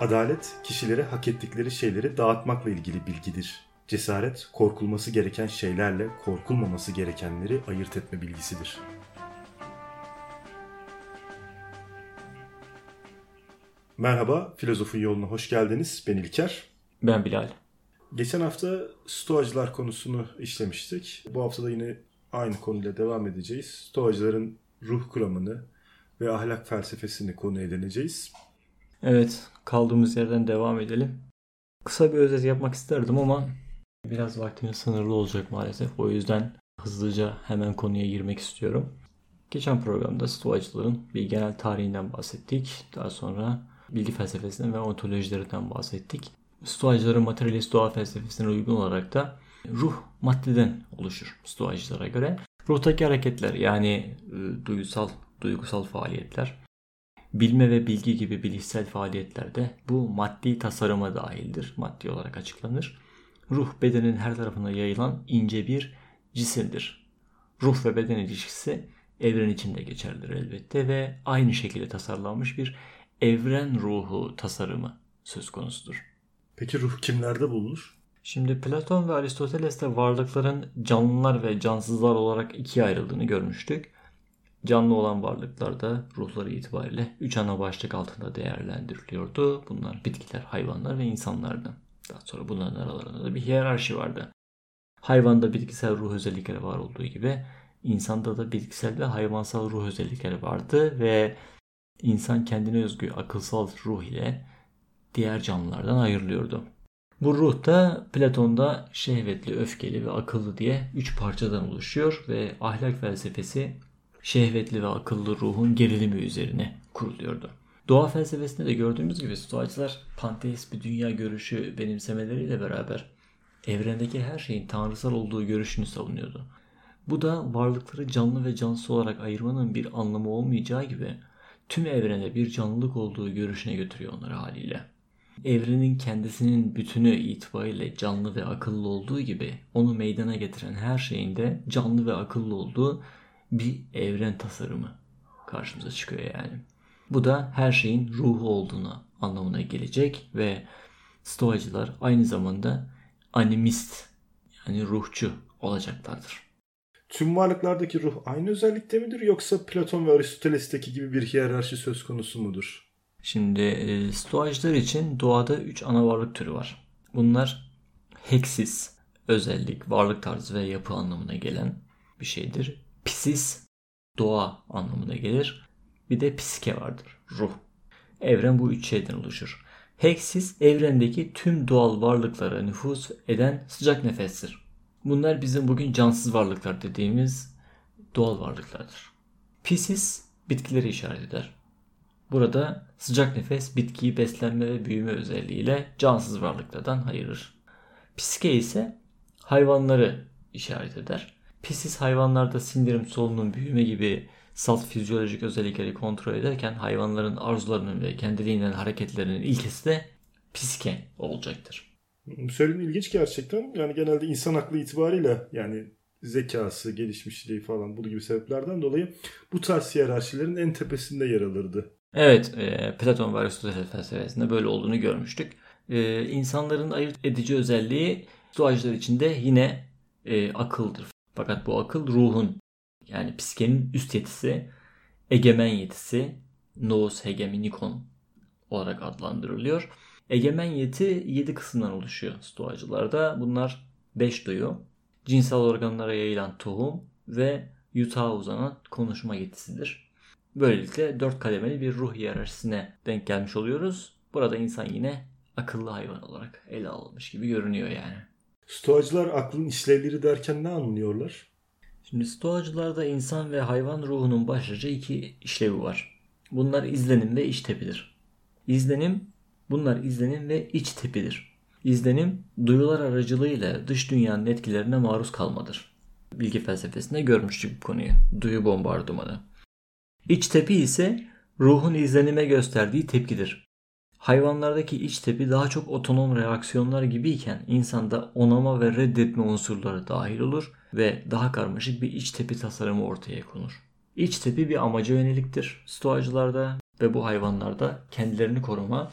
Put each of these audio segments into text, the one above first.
Adalet, kişilere hak ettikleri şeyleri dağıtmakla ilgili bilgidir. Cesaret, korkulması gereken şeylerle korkulmaması gerekenleri ayırt etme bilgisidir. Merhaba, Filozofun Yoluna hoş geldiniz. Ben İlker. Ben Bilal. Geçen hafta stoacılar konusunu işlemiştik. Bu hafta da yine aynı konuyla devam edeceğiz. Stoacıların ruh kuramını ve ahlak felsefesini konu edineceğiz. Evet, kaldığımız yerden devam edelim. Kısa bir özet yapmak isterdim ama biraz vaktimiz sınırlı olacak maalesef. O yüzden hızlıca hemen konuya girmek istiyorum. Geçen programda Stoacıların bir genel tarihinden bahsettik. Daha sonra bilgi felsefesinden ve ontolojilerinden bahsettik. Stoacıların materyalist doğa felsefesine uygun olarak da ruh maddeden oluşur Stoacılara göre. Ruhtaki hareketler yani e, duygusal duygusal faaliyetler, bilme ve bilgi gibi bilişsel faaliyetlerde bu maddi tasarıma dahildir. Maddi olarak açıklanır. Ruh bedenin her tarafına yayılan ince bir cisimdir. Ruh ve beden ilişkisi evren içinde geçerlidir elbette ve aynı şekilde tasarlanmış bir evren ruhu tasarımı söz konusudur. Peki ruh kimlerde bulunur? Şimdi Platon ve Aristoteles'te varlıkların canlılar ve cansızlar olarak ikiye ayrıldığını görmüştük. Canlı olan varlıklarda ruhları itibariyle üç ana başlık altında değerlendiriliyordu. Bunlar bitkiler, hayvanlar ve insanlardı. Daha sonra bunların aralarında da bir hiyerarşi vardı. Hayvanda bitkisel ruh özellikleri var olduğu gibi insanda da bitkisel ve hayvansal ruh özellikleri vardı ve insan kendine özgü akılsal ruh ile diğer canlılardan ayrılıyordu. Bu ruh da Platon'da şehvetli, öfkeli ve akıllı diye üç parçadan oluşuyor ve ahlak felsefesi şehvetli ve akıllı ruhun gerilimi üzerine kuruluyordu. Doğa felsefesinde de gördüğümüz gibi Stoacılar panteist bir dünya görüşü benimsemeleriyle beraber evrendeki her şeyin tanrısal olduğu görüşünü savunuyordu. Bu da varlıkları canlı ve cansız olarak ayırmanın bir anlamı olmayacağı gibi tüm evrende bir canlılık olduğu görüşüne götürüyor onları haliyle. Evrenin kendisinin bütünü itibariyle canlı ve akıllı olduğu gibi onu meydana getiren her şeyin de canlı ve akıllı olduğu bir evren tasarımı karşımıza çıkıyor yani. Bu da her şeyin ruhu olduğunu anlamına gelecek ve Stoacılar aynı zamanda animist yani ruhçu olacaklardır. Tüm varlıklardaki ruh aynı özellikte midir yoksa Platon ve Aristoteles'teki gibi bir hiyerarşi söz konusu mudur? Şimdi e, Stoacılar için doğada 3 ana varlık türü var. Bunlar heksis, özellik, varlık tarzı ve yapı anlamına gelen bir şeydir. Psis doğa anlamına gelir. Bir de psike vardır. Ruh. Evren bu üç şeyden oluşur. Heksis evrendeki tüm doğal varlıklara nüfuz eden sıcak nefestir. Bunlar bizim bugün cansız varlıklar dediğimiz doğal varlıklardır. Psis bitkileri işaret eder. Burada sıcak nefes bitkiyi beslenme ve büyüme özelliğiyle cansız varlıklardan ayırır. Psike ise hayvanları işaret eder. Pisiz hayvanlarda sindirim, solunum, büyüme gibi salt fizyolojik özellikleri kontrol ederken hayvanların arzularının ve kendiliğinden hareketlerinin ilkesi de psike olacaktır. Söylediğin ilginç gerçekten. Yani genelde insan aklı itibariyle yani zekası, gelişmişliği falan bu gibi sebeplerden dolayı bu tarz hiyerarşilerin en tepesinde yer alırdı. Evet, e, Platon ve Aristoteles felsefesinde böyle olduğunu görmüştük. E, insanların ayırt edici özelliği stoacılar içinde yine e, akıldır. Fakat bu akıl ruhun yani psikenin üst yetisi, egemen yetisi, nous hegemonikon olarak adlandırılıyor. Egemen yeti 7 kısımdan oluşuyor stoacılarda. Bunlar 5 duyu, cinsel organlara yayılan tohum ve yutağa uzanan konuşma yetisidir. Böylelikle 4 kademeli bir ruh hiyerarşisine denk gelmiş oluyoruz. Burada insan yine akıllı hayvan olarak ele alınmış gibi görünüyor yani. Stoacılar aklın işlevleri derken ne anlıyorlar? Şimdi stoacılarda insan ve hayvan ruhunun başlıca iki işlevi var. Bunlar izlenim ve iç tepidir. İzlenim, bunlar izlenim ve iç tepidir. İzlenim, duyular aracılığıyla dış dünyanın etkilerine maruz kalmadır. Bilgi felsefesinde görmüştük bu konuyu. Duyu bombardımanı. İç tepi ise ruhun izlenime gösterdiği tepkidir. Hayvanlardaki iç tepi daha çok otonom reaksiyonlar gibiyken insanda onama ve reddetme unsurları dahil olur ve daha karmaşık bir iç tepi tasarımı ortaya konur. İç tepi bir amaca yöneliktir stoacılarda ve bu hayvanlarda kendilerini koruma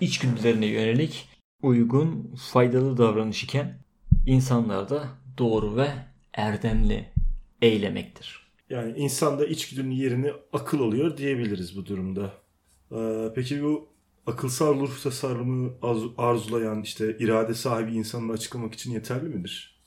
içgüdülerine yönelik uygun, faydalı davranış iken insanlarda doğru ve erdemli eylemektir. Yani insanda içgüdünün yerini akıl oluyor diyebiliriz bu durumda. Ee, peki bu akılsal ruh tasarrumu arzulayan işte irade sahibi insanları açıklamak için yeterli midir?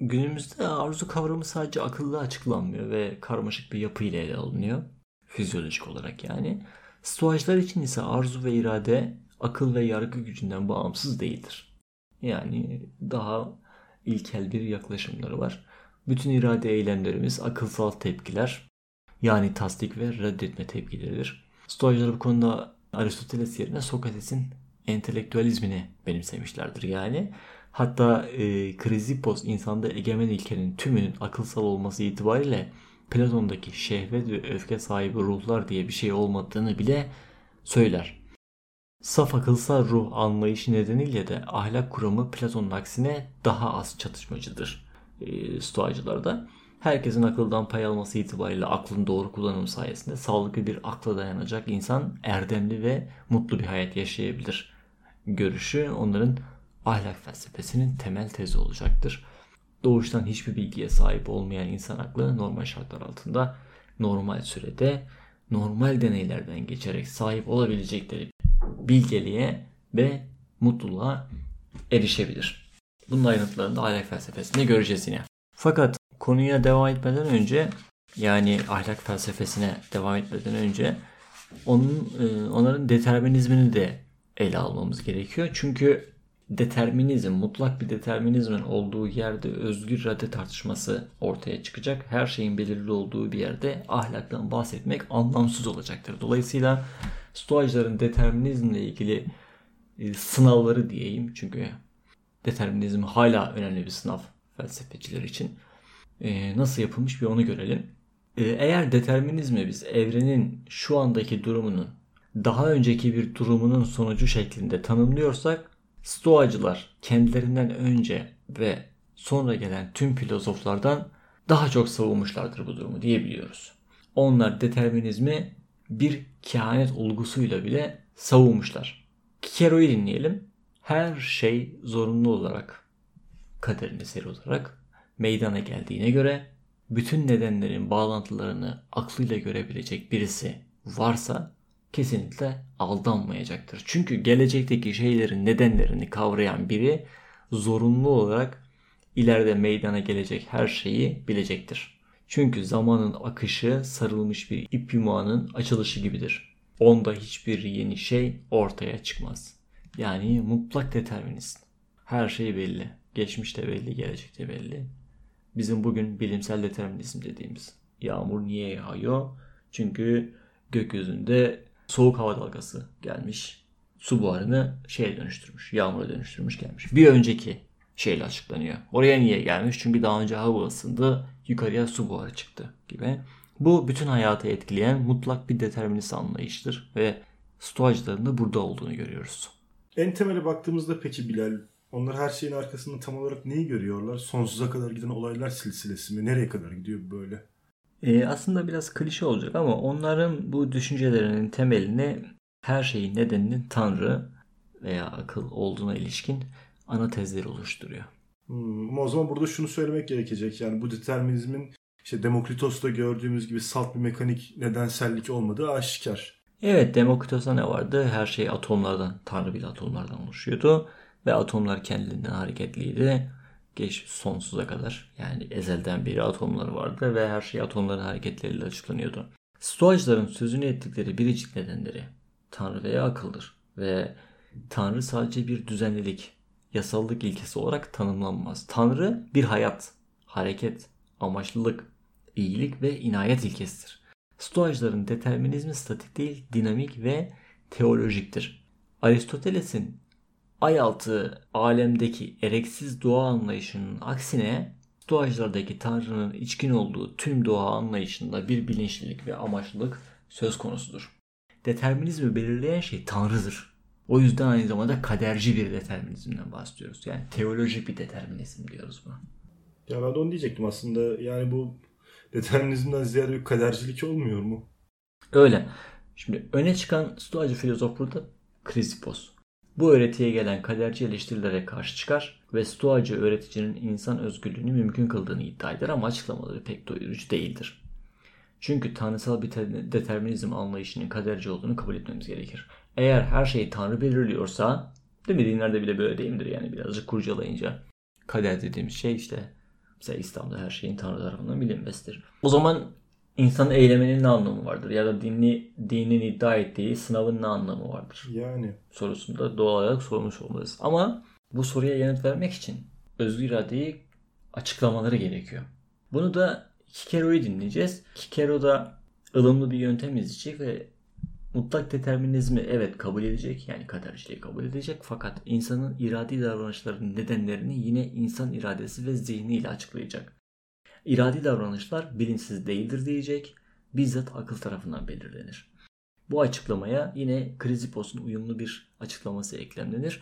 Günümüzde arzu kavramı sadece akılla açıklanmıyor ve karmaşık bir yapı ile ele alınıyor. Fizyolojik olarak yani. Stoacılar için ise arzu ve irade akıl ve yargı gücünden bağımsız değildir. Yani daha ilkel bir yaklaşımları var. Bütün irade eylemlerimiz akılsal tepkiler yani tasdik ve reddetme tepkileridir. Stoacılar bu konuda Aristoteles yerine Sokrates'in entelektüelizmini benimsemişlerdir yani. Hatta e, Krizippos insanda egemen ilkenin tümünün akılsal olması itibariyle Platon'daki şehvet ve öfke sahibi ruhlar diye bir şey olmadığını bile söyler. Saf akılsal ruh anlayışı nedeniyle de ahlak kuramı Platon'un aksine daha az çatışmacıdır e, stoacılarda. Herkesin akıldan pay alması itibariyle aklın doğru kullanımı sayesinde sağlıklı bir akla dayanacak insan erdemli ve mutlu bir hayat yaşayabilir. Görüşü onların ahlak felsefesinin temel tezi olacaktır. Doğuştan hiçbir bilgiye sahip olmayan insan aklı normal şartlar altında normal sürede normal deneylerden geçerek sahip olabilecekleri bilgeliğe ve mutluluğa erişebilir. Bunun ayrıntılarını da ahlak felsefesinde göreceğiz yine. Fakat konuya devam etmeden önce yani ahlak felsefesine devam etmeden önce onun e, onların determinizmini de ele almamız gerekiyor. Çünkü determinizm, mutlak bir determinizmin olduğu yerde özgür irade tartışması ortaya çıkacak. Her şeyin belirli olduğu bir yerde ahlaktan bahsetmek anlamsız olacaktır. Dolayısıyla Stoacıların determinizmle ilgili e, sınavları diyeyim. Çünkü determinizm hala önemli bir sınav felsefeciler için. E, nasıl yapılmış bir onu görelim. E, eğer determinizmi biz evrenin şu andaki durumunun daha önceki bir durumunun sonucu şeklinde tanımlıyorsak Stoacılar kendilerinden önce ve sonra gelen tüm filozoflardan daha çok savunmuşlardır bu durumu diyebiliyoruz. Onlar determinizmi bir kehanet olgusuyla bile savunmuşlar. Kicero'yu dinleyelim. Her şey zorunlu olarak kaderin eseri olarak meydana geldiğine göre bütün nedenlerin bağlantılarını aklıyla görebilecek birisi varsa kesinlikle aldanmayacaktır. Çünkü gelecekteki şeylerin nedenlerini kavrayan biri zorunlu olarak ileride meydana gelecek her şeyi bilecektir. Çünkü zamanın akışı sarılmış bir ip yumağının açılışı gibidir. Onda hiçbir yeni şey ortaya çıkmaz. Yani mutlak determinist. Her şey belli. Geçmişte belli, gelecekte belli. Bizim bugün bilimsel determinizm dediğimiz. Yağmur niye yağıyor? Çünkü gökyüzünde soğuk hava dalgası gelmiş. Su buharını şeye dönüştürmüş. Yağmura dönüştürmüş gelmiş. Bir önceki şeyle açıklanıyor. Oraya niye gelmiş? Çünkü daha önce hava ısındı. Yukarıya su buharı çıktı gibi. Bu bütün hayatı etkileyen mutlak bir determinist anlayıştır ve stoacıların da burada olduğunu görüyoruz. En temele baktığımızda peki Bilal, onlar her şeyin arkasında tam olarak neyi görüyorlar? Sonsuza kadar giden olaylar silsilesi mi? Nereye kadar gidiyor böyle? E, aslında biraz klişe olacak ama onların bu düşüncelerinin temelini her şeyin nedeninin Tanrı veya akıl olduğuna ilişkin ana tezleri oluşturuyor. Hmm, ama o zaman burada şunu söylemek gerekecek. Yani bu determinizmin işte Demokritos'ta gördüğümüz gibi salt bir mekanik nedensellik olmadığı aşikar. Evet Demokritos'ta ne vardı? Her şey atomlardan, Tanrı bile atomlardan oluşuyordu. Ve atomlar kendiliğinden hareketliydi geç sonsuza kadar yani ezelden beri atomları vardı ve her şey atomların hareketleriyle açıklanıyordu. Stoacıların sözünü ettikleri biricik nedenleri Tanrı veya akıldır ve Tanrı sadece bir düzenlilik, yasallık ilkesi olarak tanımlanmaz. Tanrı bir hayat, hareket, amaçlılık, iyilik ve inayet ilkesidir. Stoacıların determinizmi statik değil, dinamik ve teolojiktir. Aristoteles'in ayaltı alemdeki ereksiz doğa anlayışının aksine doğacılardaki Tanrı'nın içkin olduğu tüm doğa anlayışında bir bilinçlilik ve amaçlılık söz konusudur. Determinizmi belirleyen şey Tanrı'dır. O yüzden aynı zamanda kaderci bir determinizmden bahsediyoruz. Yani teolojik bir determinizm diyoruz buna. Ya ben de onu diyecektim aslında. Yani bu determinizmden ziyade bir kadercilik olmuyor mu? Öyle. Şimdi öne çıkan stoacı filozof burada Krispos. Bu öğretiye gelen kaderci eleştirilere karşı çıkar ve Stoacı öğreticinin insan özgürlüğünü mümkün kıldığını iddia eder ama açıklamaları pek doyurucu değildir. Çünkü tanrısal bir determinizm anlayışının kaderci olduğunu kabul etmemiz gerekir. Eğer her şeyi tanrı belirliyorsa, değil mi dinlerde bile böyle değil midir yani birazcık kurcalayınca. Kader dediğimiz şey işte mesela İslam'da her şeyin tanrı tarafından bilinmesidir. O zaman insanın eyleminin ne anlamı vardır? Ya da dinli, dinin iddia ettiği sınavın ne anlamı vardır? Yani. Sorusunda doğal olarak sormuş olmalıyız. Ama bu soruya yanıt vermek için özgür iradeyi açıklamaları gerekiyor. Bunu da Kikero'yu dinleyeceğiz. Kikero da ılımlı bir yöntem izleyecek ve mutlak determinizmi evet kabul edecek. Yani kaderciliği kabul edecek. Fakat insanın iradi davranışlarının nedenlerini yine insan iradesi ve zihniyle açıklayacak. İradi davranışlar bilinçsiz değildir diyecek. Bizzat akıl tarafından belirlenir. Bu açıklamaya yine Krizipos'un uyumlu bir açıklaması eklemlenir.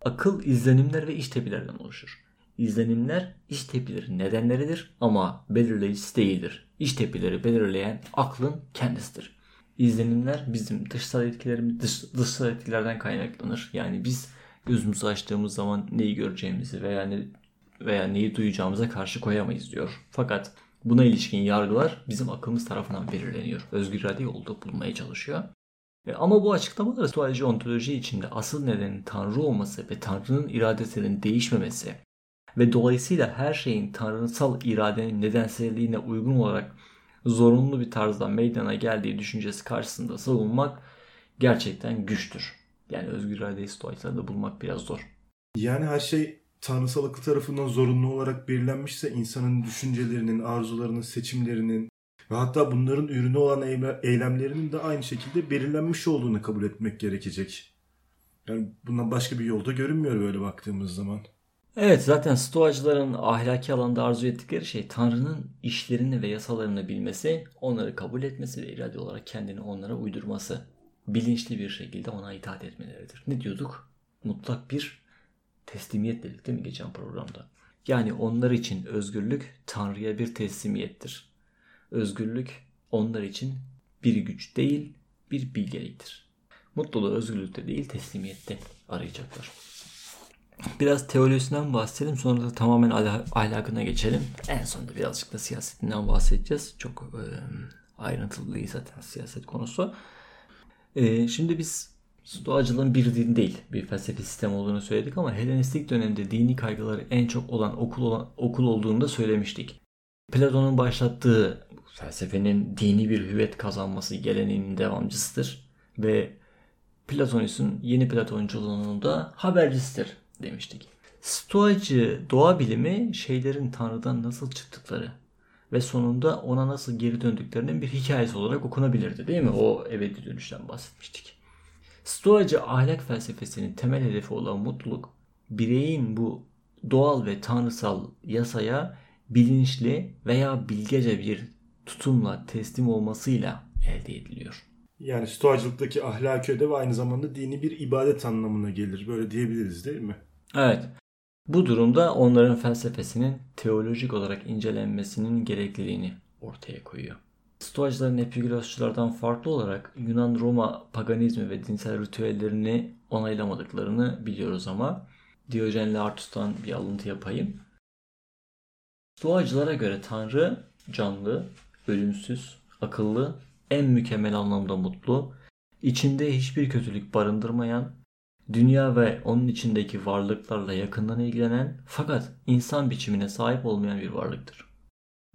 Akıl izlenimler ve iş tepkilerden oluşur. İzlenimler iş tepkileri nedenleridir ama belirleyicisi değildir. İş tepkileri belirleyen aklın kendisidir. İzlenimler bizim dışsal etkilerimiz dış, dışsal etkilerden kaynaklanır. Yani biz gözümüzü açtığımız zaman neyi göreceğimizi veya ne, veya neyi duyacağımıza karşı koyamayız diyor. Fakat buna ilişkin yargılar bizim akılımız tarafından belirleniyor. Özgür irade yolda bulmaya çalışıyor. E, ama bu açıklamalar Stoacı ontoloji içinde asıl nedenin Tanrı olması ve Tanrı'nın iradesinin değişmemesi ve dolayısıyla her şeyin tanrısal iradenin nedenselliğine uygun olarak zorunlu bir tarzda meydana geldiği düşüncesi karşısında savunmak gerçekten güçtür. Yani özgür iradeyi stoiklarda bulmak biraz zor. Yani her şey tanrısal akıl tarafından zorunlu olarak belirlenmişse insanın düşüncelerinin, arzularının, seçimlerinin ve hatta bunların ürünü olan eylemlerinin de aynı şekilde belirlenmiş olduğunu kabul etmek gerekecek. Yani bundan başka bir yolda görünmüyor böyle baktığımız zaman. Evet zaten stoacıların ahlaki alanda arzu ettikleri şey Tanrı'nın işlerini ve yasalarını bilmesi, onları kabul etmesi ve irade olarak kendini onlara uydurması. Bilinçli bir şekilde ona itaat etmeleridir. Ne diyorduk? Mutlak bir teslimiyet dedik değil mi geçen programda? Yani onlar için özgürlük Tanrı'ya bir teslimiyettir. Özgürlük onlar için bir güç değil, bir bilgeliktir. Mutluluğu özgürlükte değil teslimiyette arayacaklar. Biraz teolojisinden bahsedelim sonra da tamamen ahlakına geçelim. En sonunda birazcık da siyasetinden bahsedeceğiz. Çok e, ayrıntılı değil zaten siyaset konusu. E, şimdi biz Stoacılığın bir din değil, bir felsefi sistem olduğunu söyledik ama Helenistik dönemde dini kaygıları en çok olan okul olan okul olduğunu da söylemiştik. Platon'un başlattığı felsefenin dini bir hüviyet kazanması geleneğinin devamcısıdır ve Platonis'in yeni Platonculuğunun da habercisidir demiştik. Stoacı doğa bilimi şeylerin Tanrı'dan nasıl çıktıkları ve sonunda ona nasıl geri döndüklerinin bir hikayesi olarak okunabilirdi değil mi? O ebedi dönüşten bahsetmiştik. Stoacı ahlak felsefesinin temel hedefi olan mutluluk, bireyin bu doğal ve tanrısal yasaya bilinçli veya bilgece bir tutumla teslim olmasıyla elde ediliyor. Yani stoacılıktaki ahlaki ödev aynı zamanda dini bir ibadet anlamına gelir. Böyle diyebiliriz değil mi? Evet. Bu durumda onların felsefesinin teolojik olarak incelenmesinin gerekliliğini ortaya koyuyor. Stoacıların epignosçulardan farklı olarak Yunan-Roma paganizmi ve dinsel ritüellerini onaylamadıklarını biliyoruz ama Diyojen Laertus'tan bir alıntı yapayım. Stoacılara göre Tanrı canlı, ölümsüz, akıllı, en mükemmel anlamda mutlu, içinde hiçbir kötülük barındırmayan, dünya ve onun içindeki varlıklarla yakından ilgilenen fakat insan biçimine sahip olmayan bir varlıktır.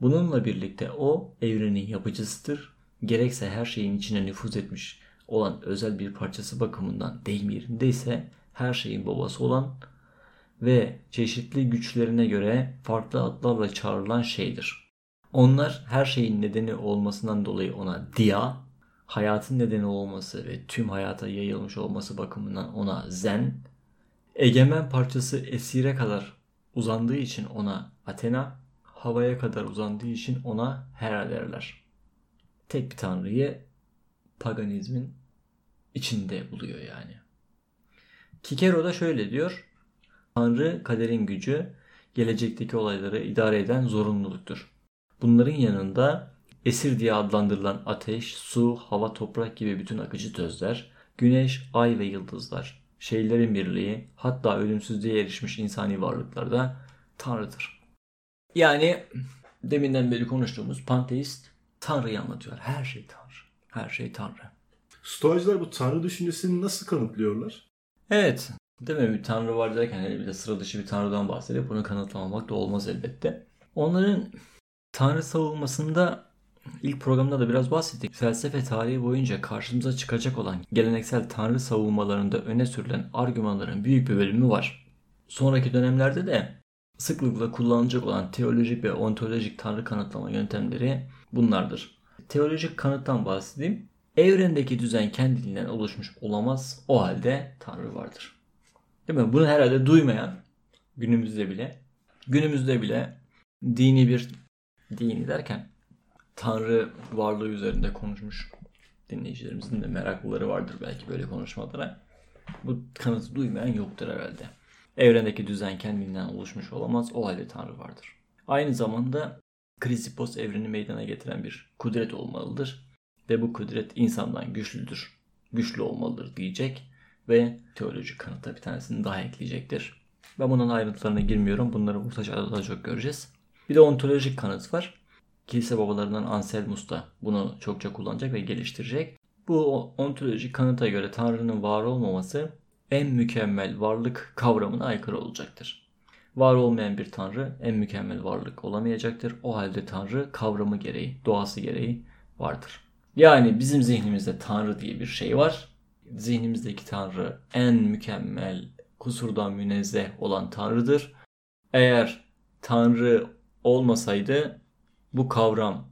Bununla birlikte o evrenin yapıcısıdır. Gerekse her şeyin içine nüfuz etmiş olan özel bir parçası bakımından deyim yerinde ise her şeyin babası olan ve çeşitli güçlerine göre farklı adlarla çağrılan şeydir. Onlar her şeyin nedeni olmasından dolayı ona dia, hayatın nedeni olması ve tüm hayata yayılmış olması bakımından ona zen, egemen parçası esire kadar uzandığı için ona Athena, havaya kadar uzandığı için ona Hera derler. Tek bir tanrıyı paganizmin içinde buluyor yani. Kikero da şöyle diyor. Tanrı kaderin gücü, gelecekteki olayları idare eden zorunluluktur. Bunların yanında esir diye adlandırılan ateş, su, hava, toprak gibi bütün akıcı tözler, güneş, ay ve yıldızlar, şeylerin birliği, hatta ölümsüzlüğe erişmiş insani varlıklar da Tanrı'dır. Yani deminden beri konuştuğumuz panteist Tanrı'yı anlatıyor. Her şey Tanrı. Her şey Tanrı. Stoacılar bu Tanrı düşüncesini nasıl kanıtlıyorlar? Evet. Değil mi? Bir Tanrı var derken hele bir de sıra dışı bir Tanrı'dan bahsedip bunu kanıtlamamak da olmaz elbette. Onların Tanrı savunmasında ilk programda da biraz bahsettik. Felsefe tarihi boyunca karşımıza çıkacak olan geleneksel Tanrı savunmalarında öne sürülen argümanların büyük bir bölümü var. Sonraki dönemlerde de sıklıkla kullanılacak olan teolojik ve ontolojik Tanrı kanıtlama yöntemleri bunlardır. Teolojik kanıttan bahsedeyim. Evrendeki düzen kendiliğinden oluşmuş olamaz. O halde Tanrı vardır. Değil mi? Bunu herhalde duymayan günümüzde bile günümüzde bile dini bir dini derken Tanrı varlığı üzerinde konuşmuş dinleyicilerimizin de meraklıları vardır belki böyle konuşmalara. Bu kanıtı duymayan yoktur herhalde. Evrendeki düzen kendinden oluşmuş olamaz. O halde Tanrı vardır. Aynı zamanda Krisipos evreni meydana getiren bir kudret olmalıdır. Ve bu kudret insandan güçlüdür. Güçlü olmalıdır diyecek. Ve teolojik kanıta bir tanesini daha ekleyecektir. Ben bunun ayrıntılarına girmiyorum. Bunları Orta Çağ'da daha çok göreceğiz. Bir de ontolojik kanıt var. Kilise babalarından Anselmus da bunu çokça kullanacak ve geliştirecek. Bu ontolojik kanıta göre Tanrı'nın var olmaması en mükemmel varlık kavramına aykırı olacaktır. Var olmayan bir Tanrı en mükemmel varlık olamayacaktır. O halde Tanrı kavramı gereği, doğası gereği vardır. Yani bizim zihnimizde Tanrı diye bir şey var. Zihnimizdeki Tanrı en mükemmel, kusurdan münezzeh olan Tanrı'dır. Eğer Tanrı olmasaydı bu kavram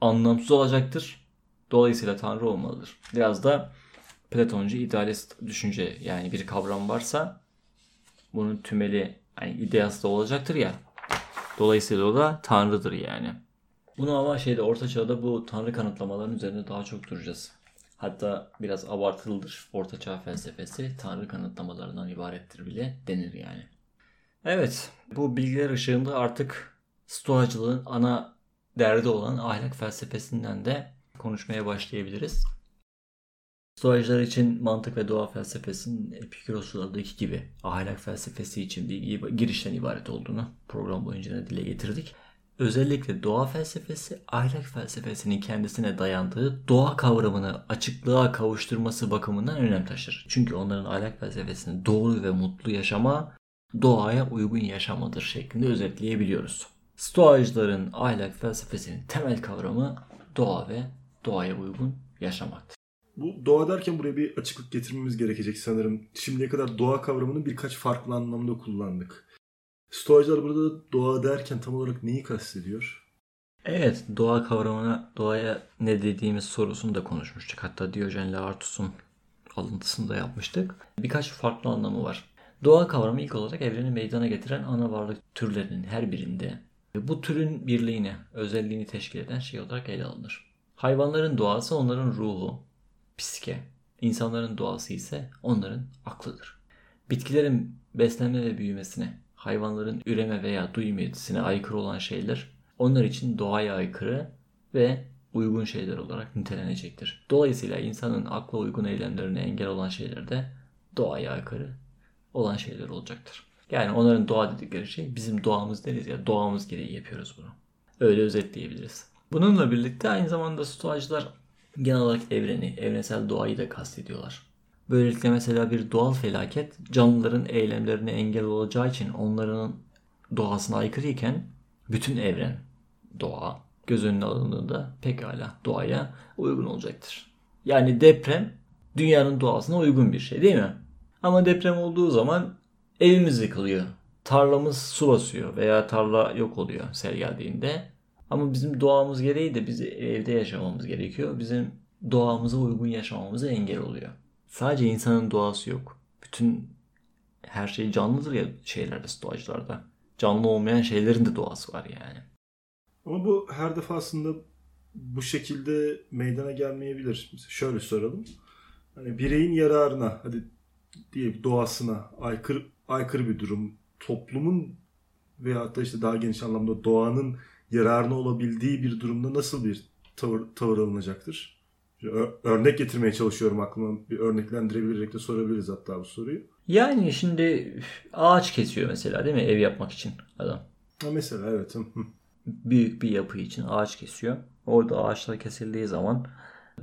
anlamsız olacaktır. Dolayısıyla Tanrı olmalıdır. Biraz da Platoncu idealist düşünce yani bir kavram varsa bunun tümeli yani ideası da olacaktır ya. Dolayısıyla o da Tanrı'dır yani. Bunu ama şeyde Orta Çağ'da bu Tanrı kanıtlamaların üzerinde daha çok duracağız. Hatta biraz abartılıdır. Orta Çağ felsefesi Tanrı kanıtlamalarından ibarettir bile denir yani. Evet, bu bilgiler ışığında artık Stoacılığın ana derdi olan ahlak felsefesinden de konuşmaya başlayabiliriz. Stoacılar için mantık ve doğa felsefesinin Epikuroslardaki gibi ahlak felsefesi için bir girişten ibaret olduğunu program boyunca dile getirdik. Özellikle doğa felsefesi ahlak felsefesinin kendisine dayandığı doğa kavramını açıklığa kavuşturması bakımından önem taşır. Çünkü onların ahlak felsefesini doğru ve mutlu yaşama, doğaya uygun yaşamadır şeklinde özetleyebiliyoruz. Stoacıların ahlak felsefesinin temel kavramı doğa ve doğaya uygun yaşamaktır. Bu doğa derken buraya bir açıklık getirmemiz gerekecek sanırım. Şimdiye kadar doğa kavramını birkaç farklı anlamda kullandık. Stoacılar burada doğa derken tam olarak neyi kastediyor? Evet, doğa kavramına, doğaya ne dediğimiz sorusunu da konuşmuştuk. Hatta Diyojen Laertus'un alıntısını da yapmıştık. Birkaç farklı anlamı var. Doğa kavramı ilk olarak evreni meydana getiren ana varlık türlerinin her birinde bu türün birliğini, özelliğini teşkil eden şey olarak ele alınır. Hayvanların doğası onların ruhu, psike. İnsanların doğası ise onların aklıdır. Bitkilerin beslenme ve büyümesine, hayvanların üreme veya duyum yetisine aykırı olan şeyler onlar için doğaya aykırı ve uygun şeyler olarak nitelenecektir. Dolayısıyla insanın akla uygun eylemlerine engel olan şeyler de doğaya aykırı olan şeyler olacaktır. Yani onların doğa dedikleri şey bizim doğamız deriz ya doğamız gereği yapıyoruz bunu. Öyle özetleyebiliriz. Bununla birlikte aynı zamanda stoacılar genel olarak evreni, evrensel doğayı da kastediyorlar. Böylelikle mesela bir doğal felaket canlıların eylemlerine engel olacağı için onların doğasına aykırı iken bütün evren, doğa göz önüne alındığında pekala doğaya uygun olacaktır. Yani deprem dünyanın doğasına uygun bir şey değil mi? Ama deprem olduğu zaman evimiz yıkılıyor. Tarlamız su basıyor veya tarla yok oluyor sel geldiğinde. Ama bizim doğamız gereği de biz evde yaşamamız gerekiyor. Bizim doğamıza uygun yaşamamıza engel oluyor. Sadece insanın doğası yok. Bütün her şey canlıdır ya şeylerde, doğacılarda. Canlı olmayan şeylerin de doğası var yani. Ama bu her defasında bu şekilde meydana gelmeyebilir. Mesela şöyle soralım. Hani bireyin yararına, hadi diye doğasına aykırı aykırı bir durum. Toplumun veya da işte daha geniş anlamda doğanın yararına olabildiği bir durumda nasıl bir tavır, tavır alınacaktır? Örnek getirmeye çalışıyorum aklıma. Bir örneklendirebilerek de sorabiliriz hatta bu soruyu. Yani şimdi ağaç kesiyor mesela değil mi ev yapmak için adam. Ha mesela evet. Büyük bir yapı için ağaç kesiyor. Orada ağaçlar kesildiği zaman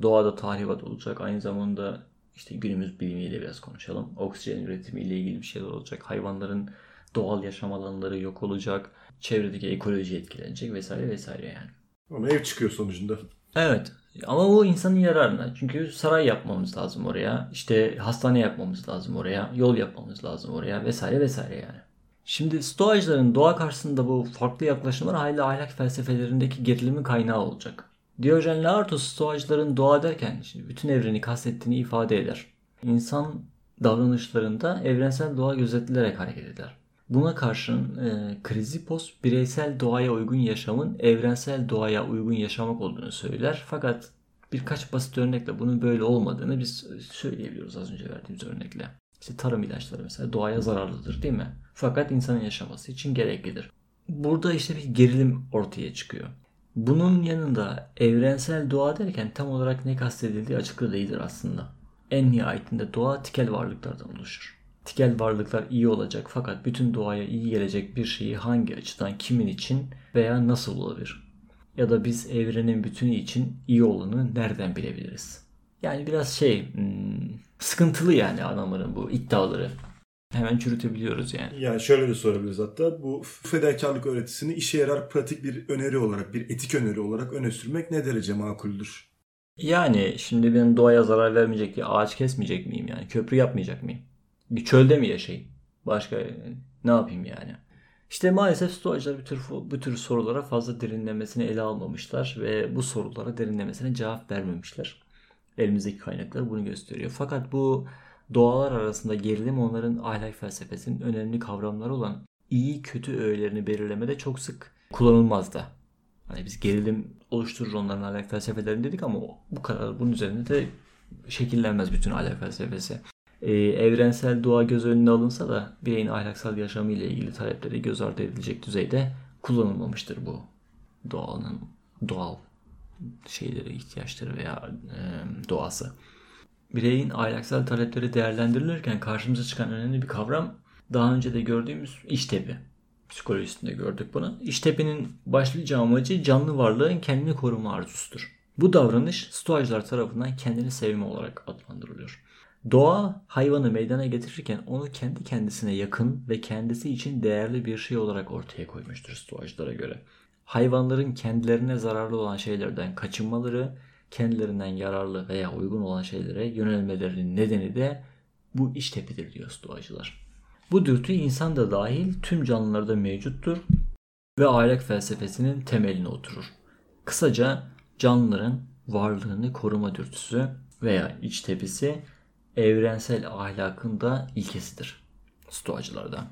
doğada tahribat olacak. Aynı zamanda işte günümüz bilimiyle biraz konuşalım. Oksijen üretimiyle ilgili bir şeyler olacak. Hayvanların doğal yaşam alanları yok olacak. Çevredeki ekoloji etkilenecek vesaire vesaire yani. Ama ev çıkıyor sonucunda. Evet. Ama bu insanın yararına. Çünkü saray yapmamız lazım oraya. İşte hastane yapmamız lazım oraya. Yol yapmamız lazım oraya vesaire vesaire yani. Şimdi Stoacıların doğa karşısında bu farklı yaklaşımlar hala ahlak felsefelerindeki gerilimin kaynağı olacak. Diyojen Laertos Stoacıların doğa derken şimdi bütün evreni kastettiğini ifade eder. İnsan davranışlarında evrensel doğa gözetilerek hareket eder. Buna karşın e, Krizipos bireysel doğaya uygun yaşamın evrensel doğaya uygun yaşamak olduğunu söyler. Fakat birkaç basit örnekle bunun böyle olmadığını biz söyleyebiliyoruz az önce verdiğimiz örnekle. İşte tarım ilaçları mesela doğaya zararlıdır değil mi? Fakat insanın yaşaması için gereklidir. Burada işte bir gerilim ortaya çıkıyor. Bunun yanında evrensel doğa derken tam olarak ne kastedildiği açıklı değildir aslında. En nihayetinde doğa tikel varlıklardan oluşur. Tikel varlıklar iyi olacak fakat bütün doğaya iyi gelecek bir şeyi hangi açıdan, kimin için veya nasıl olabilir? Ya da biz evrenin bütünü için iyi olanı nereden bilebiliriz? Yani biraz şey, hmm, sıkıntılı yani adamların bu iddiaları. Hemen çürütebiliyoruz yani. Yani şöyle de sorabiliriz hatta bu fedakarlık öğretisini işe yarar pratik bir öneri olarak, bir etik öneri olarak öne sürmek ne derece makuldür? Yani şimdi ben doğaya zarar vermeyecek diye ağaç kesmeyecek miyim yani? Köprü yapmayacak mıyım? Bir çölde mi yaşayayım? Başka ne yapayım yani? İşte maalesef stoacılar bu tür, bu tür sorulara fazla derinlemesine ele almamışlar ve bu sorulara derinlemesine cevap vermemişler. Elimizdeki kaynaklar bunu gösteriyor. Fakat bu doğalar arasında gerilim onların ahlak felsefesinin önemli kavramları olan iyi kötü öğelerini belirlemede çok sık kullanılmaz da. Hani biz gerilim oluşturur onların ahlak felsefelerini dedik ama bu kadar bunun üzerinde de şekillenmez bütün ahlak felsefesi. Ee, evrensel doğa göz önüne alınsa da bireyin ahlaksal yaşamı ile ilgili talepleri göz ardı edilecek düzeyde kullanılmamıştır bu doğanın doğal şeyleri, ihtiyaçları veya e, doğası. Bireyin ahlaksal talepleri değerlendirilirken karşımıza çıkan önemli bir kavram daha önce de gördüğümüz iştepi. Psikolojisinde gördük bunu. İştepinin başlıca amacı canlı varlığın kendini koruma arzusudur. Bu davranış stoacılar tarafından kendini sevme olarak adlandırılıyor. Doğa hayvanı meydana getirirken onu kendi kendisine yakın ve kendisi için değerli bir şey olarak ortaya koymuştur stoacılara göre. Hayvanların kendilerine zararlı olan şeylerden kaçınmaları, kendilerinden yararlı veya uygun olan şeylere yönelmelerinin nedeni de bu iştepidir diyor stoacılar. Bu dürtü insan da dahil tüm canlılarda mevcuttur ve ahlak felsefesinin temeline oturur. Kısaca canlıların varlığını koruma dürtüsü veya içtepisi evrensel ahlakın da ilkesidir stoacılarda.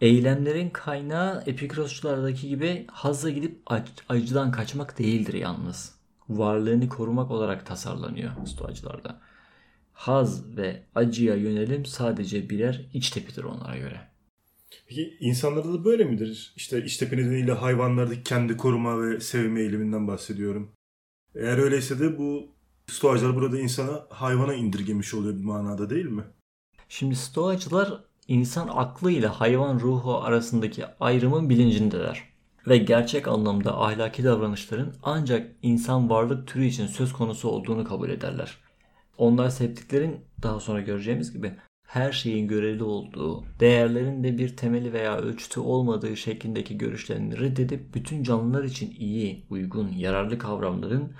Eylemlerin kaynağı epikrosçulardaki gibi hazza gidip acıdan kaçmak değildir yalnız. Varlığını korumak olarak tasarlanıyor stoacılarda. Haz ve acıya yönelim sadece birer iç tepidir onlara göre. Peki insanlarda da böyle midir? İşte iç tepi nedeniyle hayvanlardaki kendi koruma ve sevme eğiliminden bahsediyorum. Eğer öyleyse de bu stoacılar burada insana hayvana indirgemiş oluyor bir manada değil mi? Şimdi stoacılar insan aklı ile hayvan ruhu arasındaki ayrımın bilincindeler. Ve gerçek anlamda ahlaki davranışların ancak insan varlık türü için söz konusu olduğunu kabul ederler. Onlar septiklerin daha sonra göreceğimiz gibi her şeyin görevli olduğu, değerlerin de bir temeli veya ölçütü olmadığı şeklindeki görüşlerini reddedip bütün canlılar için iyi, uygun, yararlı kavramların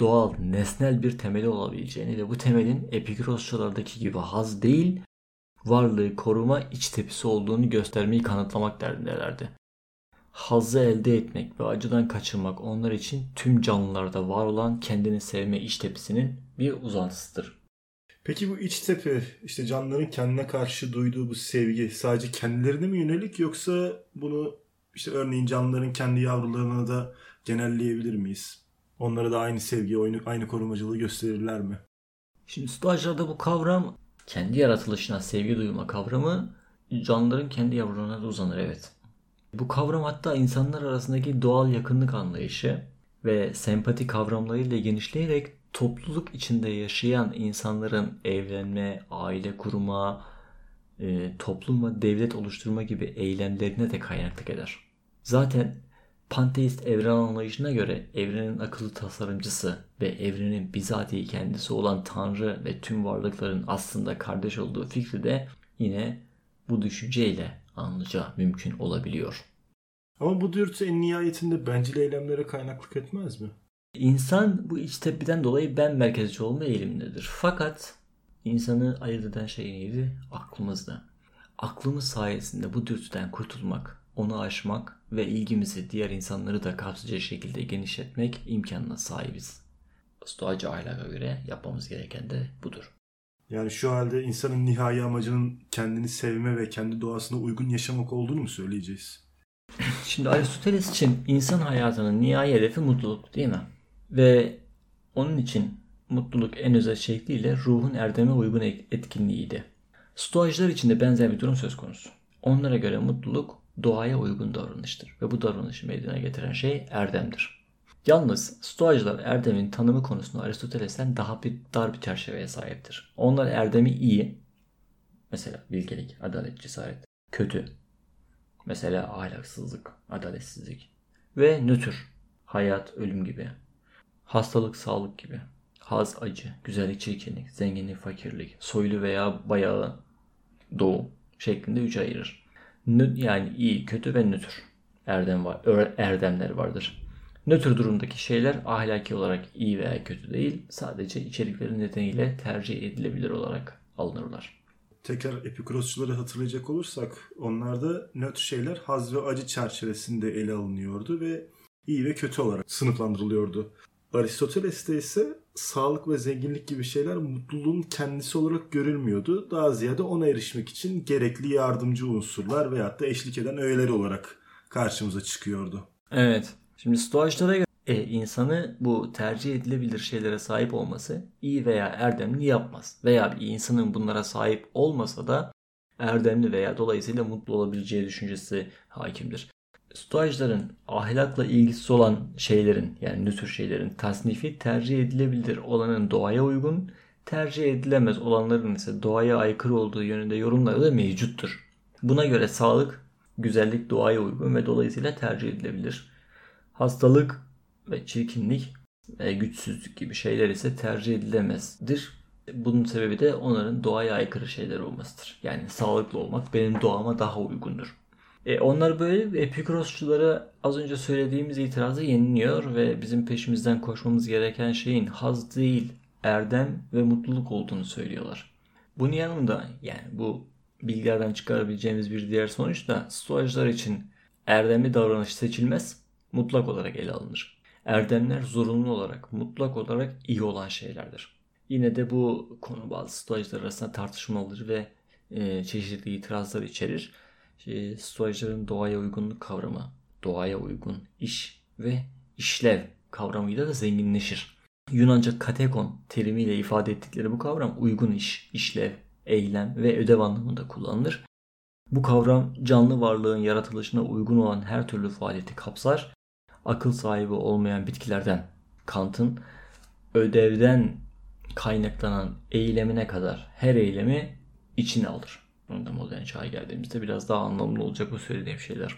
doğal, nesnel bir temeli olabileceğini ve bu temelin Epikurosçulardaki gibi haz değil, varlığı koruma iç tepisi olduğunu göstermeyi kanıtlamak derdindelerdi. Hazzı elde etmek ve acıdan kaçınmak onlar için tüm canlılarda var olan kendini sevme iç tepisinin bir uzantısıdır. Peki bu iç tepe işte canlıların kendine karşı duyduğu bu sevgi sadece kendilerine mi yönelik yoksa bunu işte örneğin canlıların kendi yavrularına da genelleyebilir miyiz? Onlara da aynı sevgi, aynı korumacılığı gösterirler mi? Şimdi stoacılarda bu kavram kendi yaratılışına sevgi duyma kavramı canlıların kendi yavrularına da uzanır evet. Bu kavram hatta insanlar arasındaki doğal yakınlık anlayışı ve sempati kavramlarıyla genişleyerek topluluk içinde yaşayan insanların evlenme, aile kurma e, toplum ve devlet oluşturma gibi eylemlerine de kaynaklık eder. Zaten panteist evren anlayışına göre evrenin akıllı tasarımcısı ve evrenin bizatihi kendisi olan Tanrı ve tüm varlıkların aslında kardeş olduğu fikri de yine bu düşünceyle anlayacağı mümkün olabiliyor. Ama bu dürtü en nihayetinde bencil eylemlere kaynaklık etmez mi? İnsan bu iç tepkiden dolayı ben merkezci olma eğilimindedir. Fakat insanı ayırt eden şey neydi? Aklımızda. Aklımız sayesinde bu dürtüden kurtulmak, onu aşmak ve ilgimizi diğer insanları da kapsayacak şekilde genişletmek imkanına sahibiz. Stoacı ahlaka göre yapmamız gereken de budur. Yani şu halde insanın nihai amacının kendini sevme ve kendi doğasına uygun yaşamak olduğunu mu söyleyeceğiz? Şimdi Aristoteles için insan hayatının nihai hedefi mutluluk değil mi? Ve onun için mutluluk en özel şekliyle ruhun erdeme uygun etkinliğiydi. Stoacılar için de benzer bir durum söz konusu. Onlara göre mutluluk doğaya uygun davranıştır ve bu davranışı meydana getiren şey erdemdir. Yalnız Stoacılar erdemin tanımı konusunda Aristoteles'ten daha bir dar bir çerçeveye sahiptir. Onlar erdemi iyi, mesela bilgelik, adalet, cesaret, kötü, mesela ahlaksızlık, adaletsizlik ve nötr, hayat, ölüm gibi, hastalık, sağlık gibi, haz, acı, güzellik, çirkinlik, zenginlik, fakirlik, soylu veya bayağı, doğu şeklinde üç ayırır. Yani iyi, kötü ve nötr erdem var, erdemler vardır. Nötr durumdaki şeyler ahlaki olarak iyi veya kötü değil, sadece içerikleri nedeniyle tercih edilebilir olarak alınırlar. Tekrar epikurosçuları hatırlayacak olursak onlarda nötr şeyler haz ve acı çerçevesinde ele alınıyordu ve iyi ve kötü olarak sınıflandırılıyordu. Aristoteles'te ise sağlık ve zenginlik gibi şeyler mutluluğun kendisi olarak görülmüyordu. Daha ziyade ona erişmek için gerekli yardımcı unsurlar veyahut da eşlik eden öğeler olarak karşımıza çıkıyordu. Evet. Şimdi stoacılara göre e, insanı bu tercih edilebilir şeylere sahip olması iyi veya erdemli yapmaz. Veya bir insanın bunlara sahip olmasa da erdemli veya dolayısıyla mutlu olabileceği düşüncesi hakimdir. Stoacıların ahlakla ilgisi olan şeylerin yani nötr şeylerin tasnifi tercih edilebilir olanın doğaya uygun, tercih edilemez olanların ise doğaya aykırı olduğu yönünde yorumları da mevcuttur. Buna göre sağlık, güzellik doğaya uygun ve dolayısıyla tercih edilebilir. Hastalık ve çirkinlik ve güçsüzlük gibi şeyler ise tercih edilemezdir. Bunun sebebi de onların doğaya aykırı şeyler olmasıdır. Yani sağlıklı olmak benim doğama daha uygundur. E, onlar böyle Epikurosçulara az önce söylediğimiz itirazı yeniliyor ve bizim peşimizden koşmamız gereken şeyin haz değil, erdem ve mutluluk olduğunu söylüyorlar. Bunun yanında yani bu bilgilerden çıkarabileceğimiz bir diğer sonuç da stoacılar için erdemli davranış seçilmez, mutlak olarak ele alınır. Erdemler zorunlu olarak, mutlak olarak iyi olan şeylerdir. Yine de bu konu bazı stoacılar arasında tartışmalıdır ve e, çeşitli itirazlar içerir şey, stoacıların doğaya uygunluk kavramı, doğaya uygun iş ve işlev kavramıyla da zenginleşir. Yunanca katekon terimiyle ifade ettikleri bu kavram uygun iş, işlev, eylem ve ödev anlamında kullanılır. Bu kavram canlı varlığın yaratılışına uygun olan her türlü faaliyeti kapsar. Akıl sahibi olmayan bitkilerden Kant'ın ödevden kaynaklanan eylemine kadar her eylemi içine alır. Onda modern çağa geldiğimizde biraz daha anlamlı olacak bu söylediğim şeyler.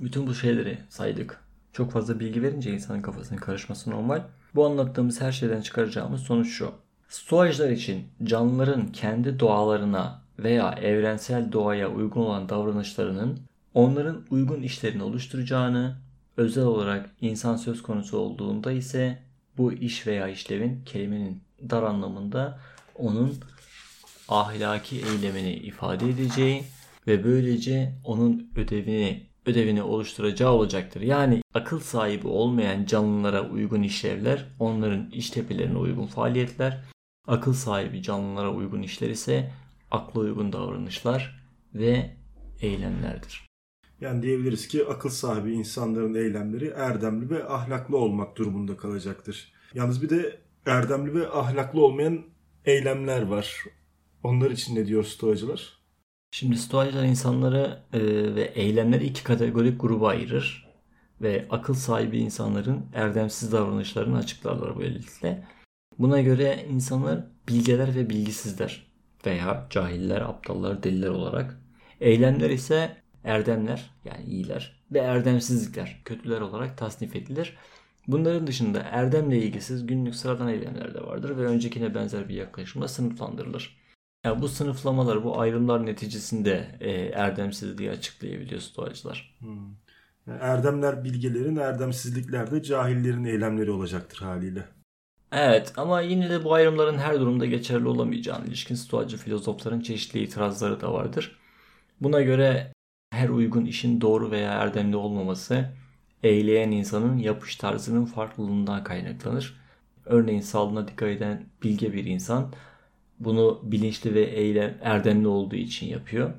Bütün bu şeyleri saydık. Çok fazla bilgi verince insanın kafasının karışması normal. Bu anlattığımız her şeyden çıkaracağımız sonuç şu. Stoacılar için canlıların kendi doğalarına veya evrensel doğaya uygun olan davranışlarının onların uygun işlerini oluşturacağını, özel olarak insan söz konusu olduğunda ise bu iş veya işlevin kelimenin dar anlamında onun ahlaki eylemini ifade edeceği ve böylece onun ödevini ödevini oluşturacağı olacaktır. Yani akıl sahibi olmayan canlılara uygun işlevler, onların iştepelerine uygun faaliyetler, akıl sahibi canlılara uygun işler ise akla uygun davranışlar ve eylemlerdir. Yani diyebiliriz ki akıl sahibi insanların eylemleri erdemli ve ahlaklı olmak durumunda kalacaktır. Yalnız bir de erdemli ve ahlaklı olmayan eylemler var. Onlar için ne diyor stoacılar? Şimdi stoacılar insanları e, ve eylemleri iki kategorik gruba ayırır ve akıl sahibi insanların erdemsiz davranışlarını açıklarlar böylelikle. Buna göre insanlar bilgeler ve bilgisizler veya cahiller, aptallar, deliler olarak. Eylemler ise erdemler yani iyiler ve erdemsizlikler kötüler olarak tasnif edilir. Bunların dışında erdemle ilgisiz günlük sıradan eylemler de vardır ve öncekine benzer bir yaklaşımla sınıflandırılır. Yani bu sınıflamalar, bu ayrımlar neticesinde e, erdemsizliği açıklayabiliyor stoacılar. Hmm. Yani erdemler bilgelerin, erdemsizlikler de cahillerin eylemleri olacaktır haliyle. Evet ama yine de bu ayrımların her durumda geçerli olamayacağını ilişkin stoacı filozofların çeşitli itirazları da vardır. Buna göre her uygun işin doğru veya erdemli olmaması eyleyen insanın yapış tarzının farklılığından kaynaklanır. Örneğin sağlığına dikkat eden bilge bir insan bunu bilinçli ve eylem erdemli olduğu için yapıyor.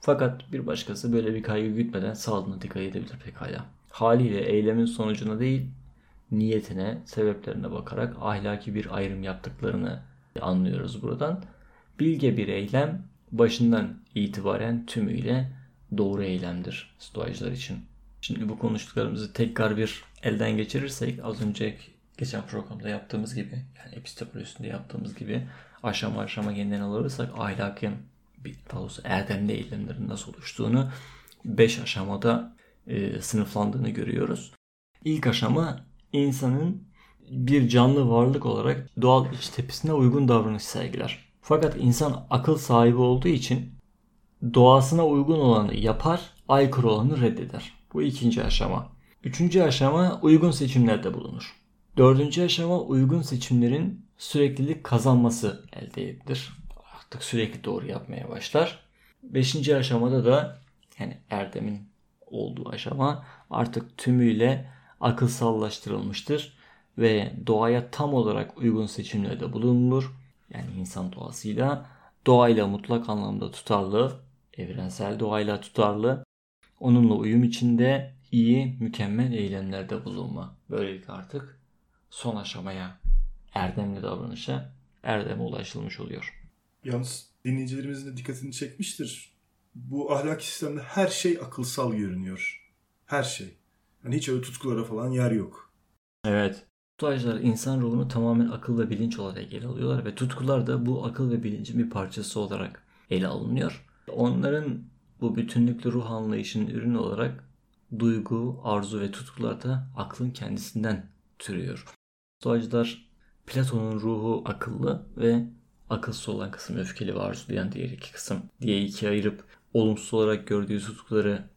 Fakat bir başkası böyle bir kaygı gütmeden sağlığına dikkat edebilir pekala. Haliyle eylemin sonucuna değil niyetine, sebeplerine bakarak ahlaki bir ayrım yaptıklarını anlıyoruz buradan. Bilge bir eylem başından itibaren tümüyle doğru eylemdir stoacılar için. Şimdi bu konuştuklarımızı tekrar bir elden geçirirsek az önce geçen programda yaptığımız gibi yani epistemolojisinde yaptığımız gibi aşama aşama yeniden alırsak ahlakın daha doğrusu erdemli eylemlerin nasıl oluştuğunu 5 aşamada e, sınıflandığını görüyoruz. İlk aşama insanın bir canlı varlık olarak doğal iç tepesine uygun davranış sergiler. Fakat insan akıl sahibi olduğu için doğasına uygun olanı yapar, aykırı olanı reddeder. Bu ikinci aşama. Üçüncü aşama uygun seçimlerde bulunur. Dördüncü aşama uygun seçimlerin süreklilik kazanması elde edilir. Artık sürekli doğru yapmaya başlar. Beşinci aşamada da yani Erdem'in olduğu aşama artık tümüyle akılsallaştırılmıştır ve doğaya tam olarak uygun seçimlerde bulunulur. Yani insan doğasıyla doğayla mutlak anlamda tutarlı, evrensel doğayla tutarlı, onunla uyum içinde iyi, mükemmel eylemlerde bulunma. Böylelikle artık son aşamaya, erdemli davranışa, erdeme ulaşılmış oluyor. Yalnız dinleyicilerimizin de dikkatini çekmiştir. Bu ahlak sistemde her şey akılsal görünüyor. Her şey. Hani hiç öyle tutkulara falan yer yok. Evet. Stoacılar insan ruhunu tamamen akıl ve bilinç olarak ele alıyorlar ve tutkular da bu akıl ve bilincin bir parçası olarak ele alınıyor. Onların bu bütünlüklü ruh anlayışının ürünü olarak duygu, arzu ve tutkular da aklın kendisinden türüyor. Stoacılar Platon'un ruhu akıllı ve akılsız olan kısım öfkeli ve arzulayan diğer iki kısım diye ikiye ayırıp olumsuz olarak gördüğü tutkuları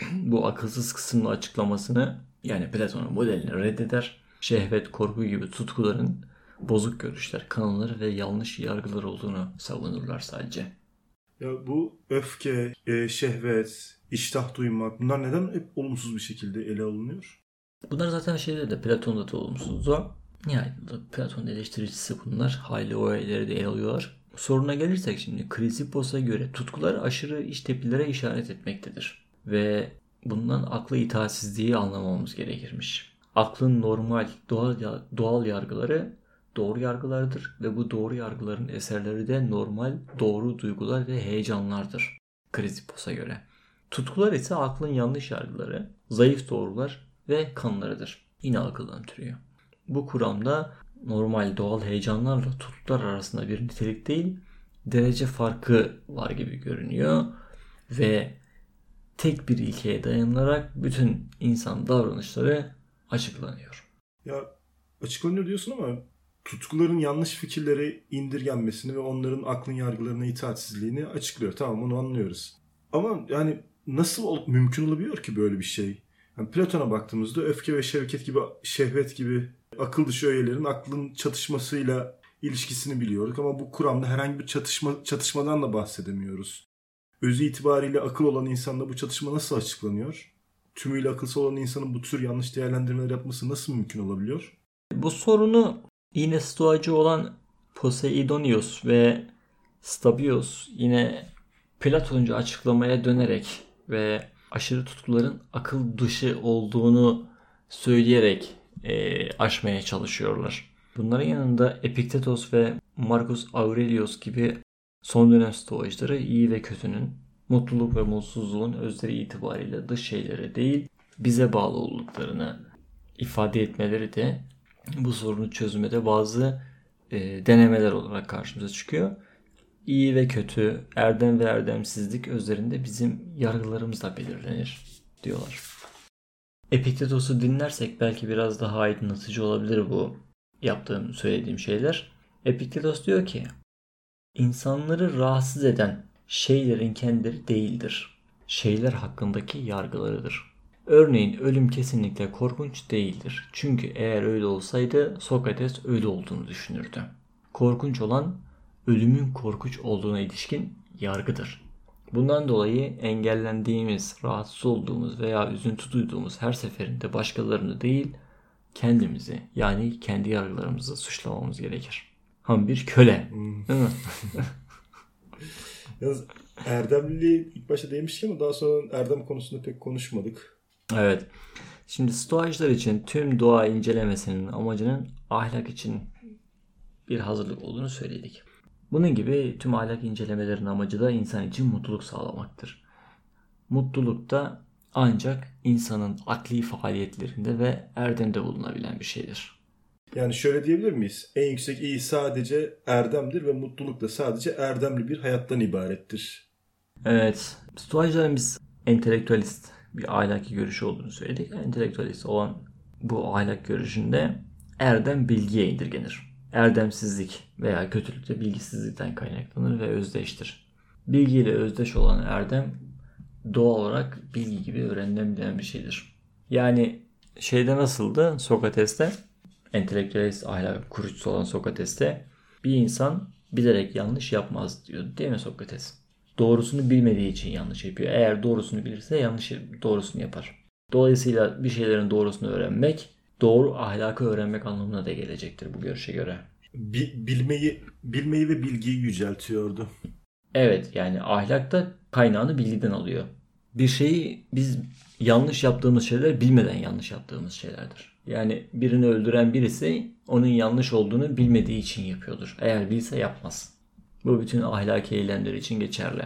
bu akılsız kısımla açıklamasını yani Platon'un modelini reddeder. Şehvet, korku gibi tutkuların bozuk görüşler, kanunları ve yanlış yargılar olduğunu savunurlar sadece. Ya bu öfke, e, şehvet, iştah duymak bunlar neden hep olumsuz bir şekilde ele alınıyor? Bunlar zaten şeyde de Platon'da da olumsuzdu. Yani Platon eleştiricisi bunlar. Hayli o elleri de ele alıyorlar. Soruna gelirsek şimdi Krisipos'a göre tutkular aşırı iş tepkilere işaret etmektedir. Ve bundan aklı itaatsizliği anlamamız gerekirmiş. Aklın normal doğal, doğal yargıları doğru yargılardır ve bu doğru yargıların eserleri de normal doğru duygular ve heyecanlardır. Krisipos'a göre. Tutkular ise aklın yanlış yargıları, zayıf doğrular ve kanlarıdır. Yine akıldan türüyor. Bu kuramda normal doğal heyecanlarla tutkular arasında bir nitelik değil, derece farkı var gibi görünüyor ve tek bir ilkeye dayanılarak bütün insan davranışları açıklanıyor. Ya açıklanıyor diyorsun ama tutkuların yanlış fikirlere indirgenmesini ve onların aklın yargılarına itaatsizliğini açıklıyor. Tamam onu anlıyoruz. Ama yani nasıl mümkün olabiliyor ki böyle bir şey? Yani Platon'a baktığımızda öfke ve şevket gibi, şehvet gibi akıl dışı öğelerin aklın çatışmasıyla ilişkisini biliyorduk ama bu kuramda herhangi bir çatışma çatışmadan da bahsedemiyoruz. Özü itibariyle akıl olan insanda bu çatışma nasıl açıklanıyor? Tümüyle akılsız olan insanın bu tür yanlış değerlendirmeler yapması nasıl mümkün olabiliyor? Bu sorunu yine stoacı olan Poseidonius ve Stabios yine Platoncu açıklamaya dönerek ve aşırı tutkuların akıl dışı olduğunu söyleyerek e, aşmaya çalışıyorlar. Bunların yanında Epiktetos ve Marcus Aurelius gibi son dönem stoacıları iyi ve kötünün, mutluluk ve mutsuzluğun özleri itibariyle dış şeylere değil bize bağlı olduklarını ifade etmeleri de bu sorunu çözmede bazı e, denemeler olarak karşımıza çıkıyor. İyi ve kötü, erdem ve erdemsizlik üzerinde bizim yargılarımızla belirlenir diyorlar. Epiktetos'u dinlersek belki biraz daha aydınlatıcı olabilir bu yaptığım, söylediğim şeyler. Epiktetos diyor ki, insanları rahatsız eden şeylerin kendileri değildir. Şeyler hakkındaki yargılarıdır. Örneğin ölüm kesinlikle korkunç değildir. Çünkü eğer öyle olsaydı Sokrates öyle olduğunu düşünürdü. Korkunç olan ölümün korkunç olduğuna ilişkin yargıdır. Bundan dolayı engellendiğimiz, rahatsız olduğumuz veya üzüntü duyduğumuz her seferinde başkalarını değil, kendimizi yani kendi yargılarımızı suçlamamız gerekir. Ham bir köle. Hmm. Değil mi? Yalnız erdemliliği ilk başta demiştik ama daha sonra erdem konusunda pek konuşmadık. Evet. Şimdi stoacılar için tüm doğa incelemesinin amacının ahlak için bir hazırlık olduğunu söyledik. Bunun gibi tüm ahlak incelemelerinin amacı da insan için mutluluk sağlamaktır. Mutluluk da ancak insanın akli faaliyetlerinde ve erdemde bulunabilen bir şeydir. Yani şöyle diyebilir miyiz? En yüksek iyi sadece erdemdir ve mutluluk da sadece erdemli bir hayattan ibarettir. Evet. Stoacıların biz entelektüelist bir ahlaki görüşü olduğunu söyledik. Entelektüelist olan bu ahlak görüşünde erdem bilgiye indirgenir. Erdemsizlik veya kötülük de bilgisizlikten kaynaklanır ve özdeştir. Bilgi ile özdeş olan erdem doğal olarak bilgi gibi öğrenilebilen bir şeydir. Yani şeyde nasıldı Sokrates'te entelektüelist ahlak kurucusu olan Sokrates'te bir insan bilerek yanlış yapmaz diyor değil mi Sokrates? Doğrusunu bilmediği için yanlış yapıyor. Eğer doğrusunu bilirse yanlış doğrusunu yapar. Dolayısıyla bir şeylerin doğrusunu öğrenmek doğru ahlakı öğrenmek anlamına da gelecektir bu görüşe göre. Bi- bilmeyi bilmeyi ve bilgiyi yüceltiyordu. Evet yani ahlak da kaynağını bilgiden alıyor. Bir şeyi biz yanlış yaptığımız şeyler bilmeden yanlış yaptığımız şeylerdir. Yani birini öldüren birisi onun yanlış olduğunu bilmediği için yapıyordur. Eğer bilse yapmaz. Bu bütün ahlaki eylemler için geçerli.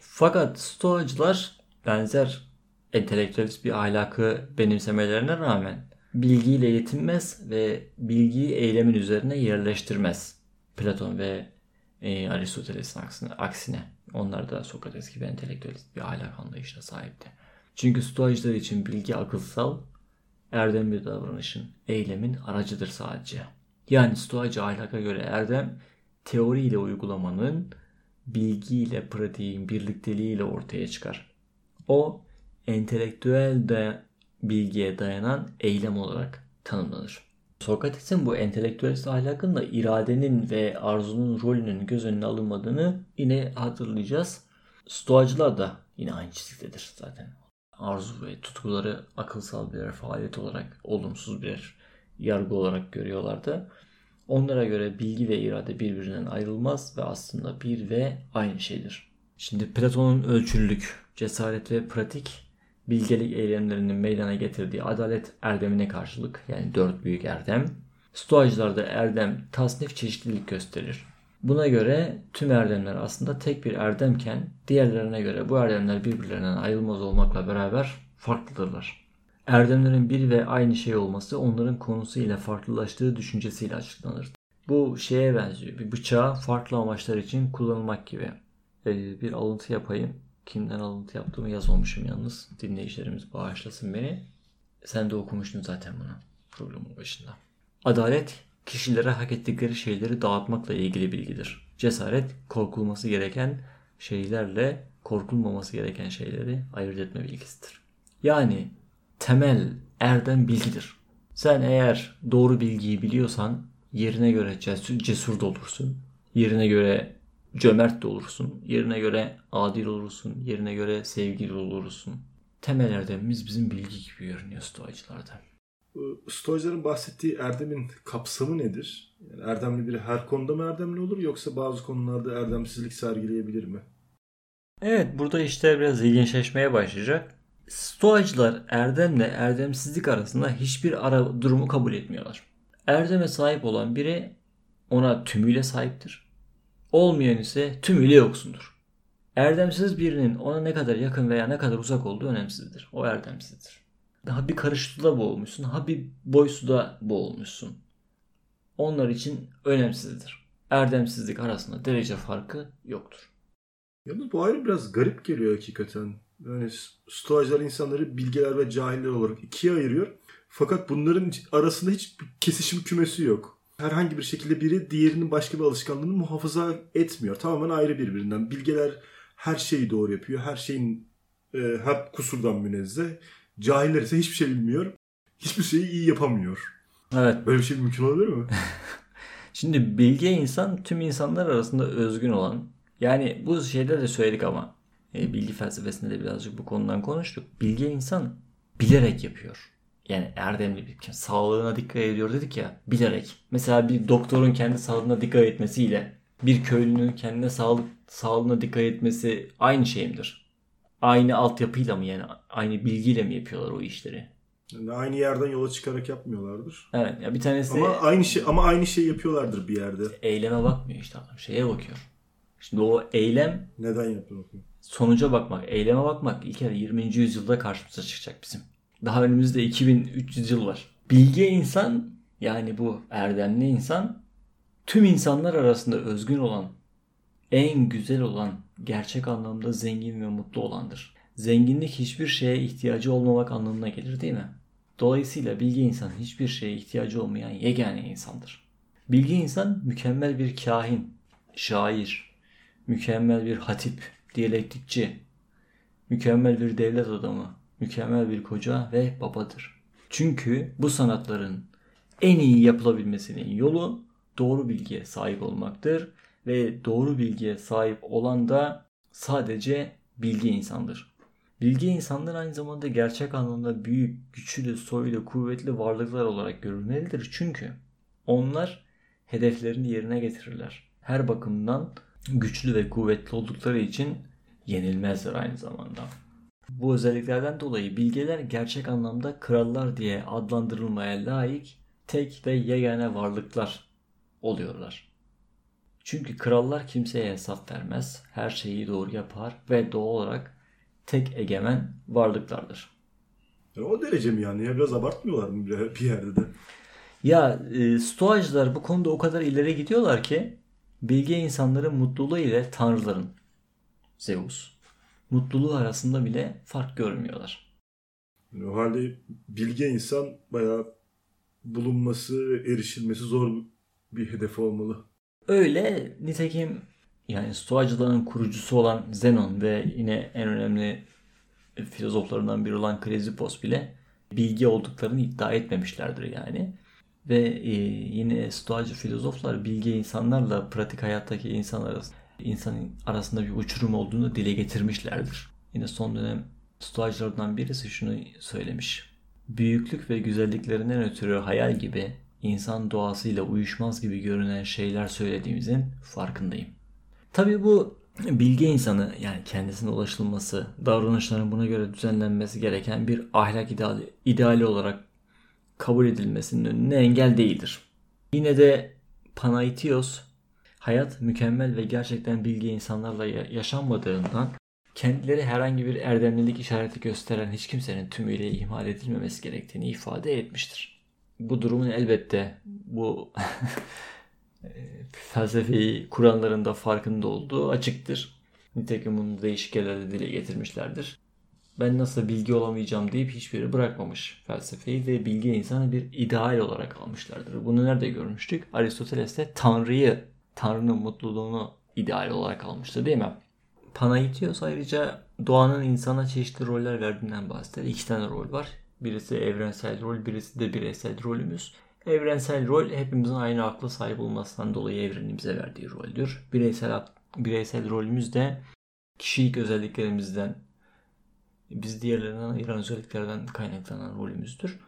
Fakat stoacılar benzer entelektüelist bir ahlakı benimsemelerine rağmen bilgiyle yetinmez ve bilgiyi eylemin üzerine yerleştirmez. Platon ve e, Aristoteles'in aksine, aksine. Onlar da Sokrates gibi entelektüelist bir ahlak anlayışına sahipti. Çünkü stoacılar için bilgi akılsal, erdem bir davranışın, eylemin aracıdır sadece. Yani stoacı ahlaka göre erdem teori ile uygulamanın bilgiyle pratiğin birlikteliğiyle ortaya çıkar. O entelektüel de bilgiye dayanan eylem olarak tanımlanır. Sokrates'in bu entelektüel ahlakında iradenin ve arzunun rolünün göz önüne alınmadığını yine hatırlayacağız. Stoacılar da yine aynı çizgidedir zaten. Arzu ve tutkuları akılsal birer faaliyet olarak olumsuz birer yargı olarak görüyorlardı. Onlara göre bilgi ve irade birbirinden ayrılmaz ve aslında bir ve aynı şeydir. Şimdi Platon'un ölçülülük, cesaret ve pratik bilgelik eylemlerinin meydana getirdiği adalet erdemine karşılık yani dört büyük erdem. Stoacılarda erdem tasnif çeşitlilik gösterir. Buna göre tüm erdemler aslında tek bir erdemken diğerlerine göre bu erdemler birbirlerinden ayrılmaz olmakla beraber farklıdırlar. Erdemlerin bir ve aynı şey olması onların konusu ile farklılaştığı düşüncesiyle açıklanır. Bu şeye benziyor. Bir bıçağı farklı amaçlar için kullanılmak gibi. Ee, bir alıntı yapayım. Kimden alıntı yaptığımı yazmamışım yalnız. Dinleyicilerimiz bağışlasın beni. Sen de okumuştun zaten bunu programın başında. Adalet kişilere hak ettikleri şeyleri dağıtmakla ilgili bilgidir. Cesaret korkulması gereken şeylerle korkulmaması gereken şeyleri ayırt etme bilgisidir. Yani temel erdem bilgidir. Sen eğer doğru bilgiyi biliyorsan yerine göre cesur, cesur da olursun. Yerine göre cömert de olursun. Yerine göre adil olursun. Yerine göre sevgili olursun. Temel erdemimiz bizim bilgi gibi görünüyor stoacılarda. Stoacıların bahsettiği erdemin kapsamı nedir? Yani erdemli biri her konuda mı erdemli olur yoksa bazı konularda erdemsizlik sergileyebilir mi? Evet burada işte biraz ilginçleşmeye başlayacak. Stoacılar erdemle erdemsizlik arasında hiçbir ara durumu kabul etmiyorlar. Erdeme sahip olan biri ona tümüyle sahiptir. Olmayan ise tümüyle yoksundur. Erdemsiz birinin ona ne kadar yakın veya ne kadar uzak olduğu önemsizdir. O erdemsizdir. Daha bir karış suda boğulmuşsun, ha bir boy suda boğulmuşsun. Onlar için önemsizdir. erdemsizlik arasında derece farkı yoktur. Yalnız bu ayrım biraz garip geliyor hakikaten. Yani stoacılar insanları bilgeler ve cahiller olarak ikiye ayırıyor. Fakat bunların arasında hiç kesişim kümesi yok. Herhangi bir şekilde biri diğerinin başka bir alışkanlığını muhafaza etmiyor. Tamamen ayrı birbirinden. Bilgeler her şeyi doğru yapıyor. Her şeyin e, her kusurdan münezzeh. Cahiller ise hiçbir şey bilmiyor. Hiçbir şeyi iyi yapamıyor. Evet. Böyle bir şey mümkün olabilir mi? Şimdi bilge insan tüm insanlar arasında özgün olan. Yani bu şeyde de söyledik ama e, bilgi felsefesinde de birazcık bu konudan konuştuk. Bilge insan bilerek yapıyor. Yani erdemli bir sağlığına dikkat ediyor dedik ya bilerek. Mesela bir doktorun kendi sağlığına dikkat etmesiyle bir köylünün kendine sağlık sağlığına dikkat etmesi aynı şey midir? Aynı altyapıyla mı yani aynı bilgiyle mi yapıyorlar o işleri? Yani aynı yerden yola çıkarak yapmıyorlardır. Evet ya bir tanesi Ama aynı şey ama aynı şey yapıyorlardır bir yerde. eyleme bakmıyor işte adam şeye bakıyor. Şimdi o eylem Neden yapıyor? sonuca bakmak, eyleme bakmak ilk kere 20. yüzyılda karşımıza çıkacak bizim. Daha önümüzde 2300 yıl var. Bilge insan yani bu erdemli insan tüm insanlar arasında özgün olan, en güzel olan, gerçek anlamda zengin ve mutlu olandır. Zenginlik hiçbir şeye ihtiyacı olmamak anlamına gelir değil mi? Dolayısıyla bilge insan hiçbir şeye ihtiyacı olmayan yegane insandır. Bilge insan mükemmel bir kahin, şair, mükemmel bir hatip, diyalektikçi, mükemmel bir devlet adamı, mükemmel bir koca ve babadır. Çünkü bu sanatların en iyi yapılabilmesinin yolu doğru bilgiye sahip olmaktır ve doğru bilgiye sahip olan da sadece bilgi insandır. Bilgi insanlar aynı zamanda gerçek anlamda büyük, güçlü, soylu, kuvvetli varlıklar olarak görülmelidir. Çünkü onlar hedeflerini yerine getirirler. Her bakımdan güçlü ve kuvvetli oldukları için yenilmezler aynı zamanda. Bu özelliklerden dolayı bilgeler gerçek anlamda krallar diye adlandırılmaya layık tek ve yegane varlıklar oluyorlar. Çünkü krallar kimseye hesap vermez, her şeyi doğru yapar ve doğal olarak tek egemen varlıklardır. Yani o derece mi yani? Ya biraz abartmıyorlar mı bir yerde de? Ya e, stoacılar bu konuda o kadar ileri gidiyorlar ki bilge insanların mutluluğu ile tanrıların Zeus mutluluğu arasında bile fark görmüyorlar. O halde bilge insan bayağı bulunması, erişilmesi zor bir hedef olmalı. Öyle nitekim yani stoacıların kurucusu olan Zenon ve yine en önemli filozoflarından biri olan Krezipos bile bilgi olduklarını iddia etmemişlerdir yani. Ve e, yine stoacı filozoflar bilgi insanlarla pratik hayattaki insan arasında, insanın arasında bir uçurum olduğunu dile getirmişlerdir. Yine son dönem stoacılardan birisi şunu söylemiş. Büyüklük ve güzelliklerinden ötürü hayal gibi insan doğasıyla uyuşmaz gibi görünen şeyler söylediğimizin farkındayım. Tabii bu bilge insanı yani kendisine ulaşılması, davranışların buna göre düzenlenmesi gereken bir ahlak ideali, ideali olarak kabul edilmesinin önüne engel değildir. Yine de Panaitios hayat mükemmel ve gerçekten bilge insanlarla yaşanmadığından kendileri herhangi bir erdemlilik işareti gösteren hiç kimsenin tümüyle ihmal edilmemesi gerektiğini ifade etmiştir. Bu durumun elbette bu felsefeyi kuranların da farkında olduğu açıktır. Nitekim bunu değişik yerlerde dile getirmişlerdir. Ben nasıl bilgi olamayacağım deyip hiçbiri bırakmamış felsefeyi ve bilgi insanı bir ideal olarak almışlardır. Bunu nerede görmüştük? Aristoteles de Tanrı'yı, Tanrı'nın mutluluğunu ideal olarak almıştı değil mi? Panaitios ayrıca doğanın insana çeşitli roller verdiğinden bahseder. İki tane rol var. Birisi evrensel rol, birisi de bireysel rolümüz. Evrensel rol hepimizin aynı akla sahip olmasından dolayı evrenin bize verdiği roldür. Bireysel bireysel rolümüz de kişilik özelliklerimizden biz diğerlerinden ayıran özelliklerden kaynaklanan rolümüzdür.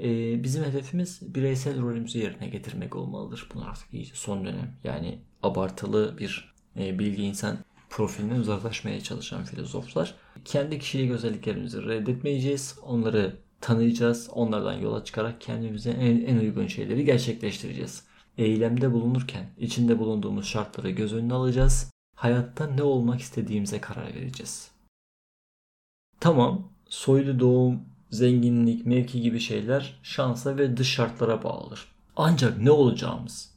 Ee, bizim hedefimiz bireysel rolümüzü yerine getirmek olmalıdır. Bunu artık iyice son dönem yani abartılı bir e, bilgi insan profilinden uzaklaşmaya çalışan filozoflar. Kendi kişilik özelliklerimizi reddetmeyeceğiz. Onları tanıyacağız. Onlardan yola çıkarak kendimize en, en uygun şeyleri gerçekleştireceğiz. Eylemde bulunurken içinde bulunduğumuz şartları göz önüne alacağız. Hayatta ne olmak istediğimize karar vereceğiz. Tamam, soylu doğum, zenginlik, mevki gibi şeyler şansa ve dış şartlara bağlıdır. Ancak ne olacağımız,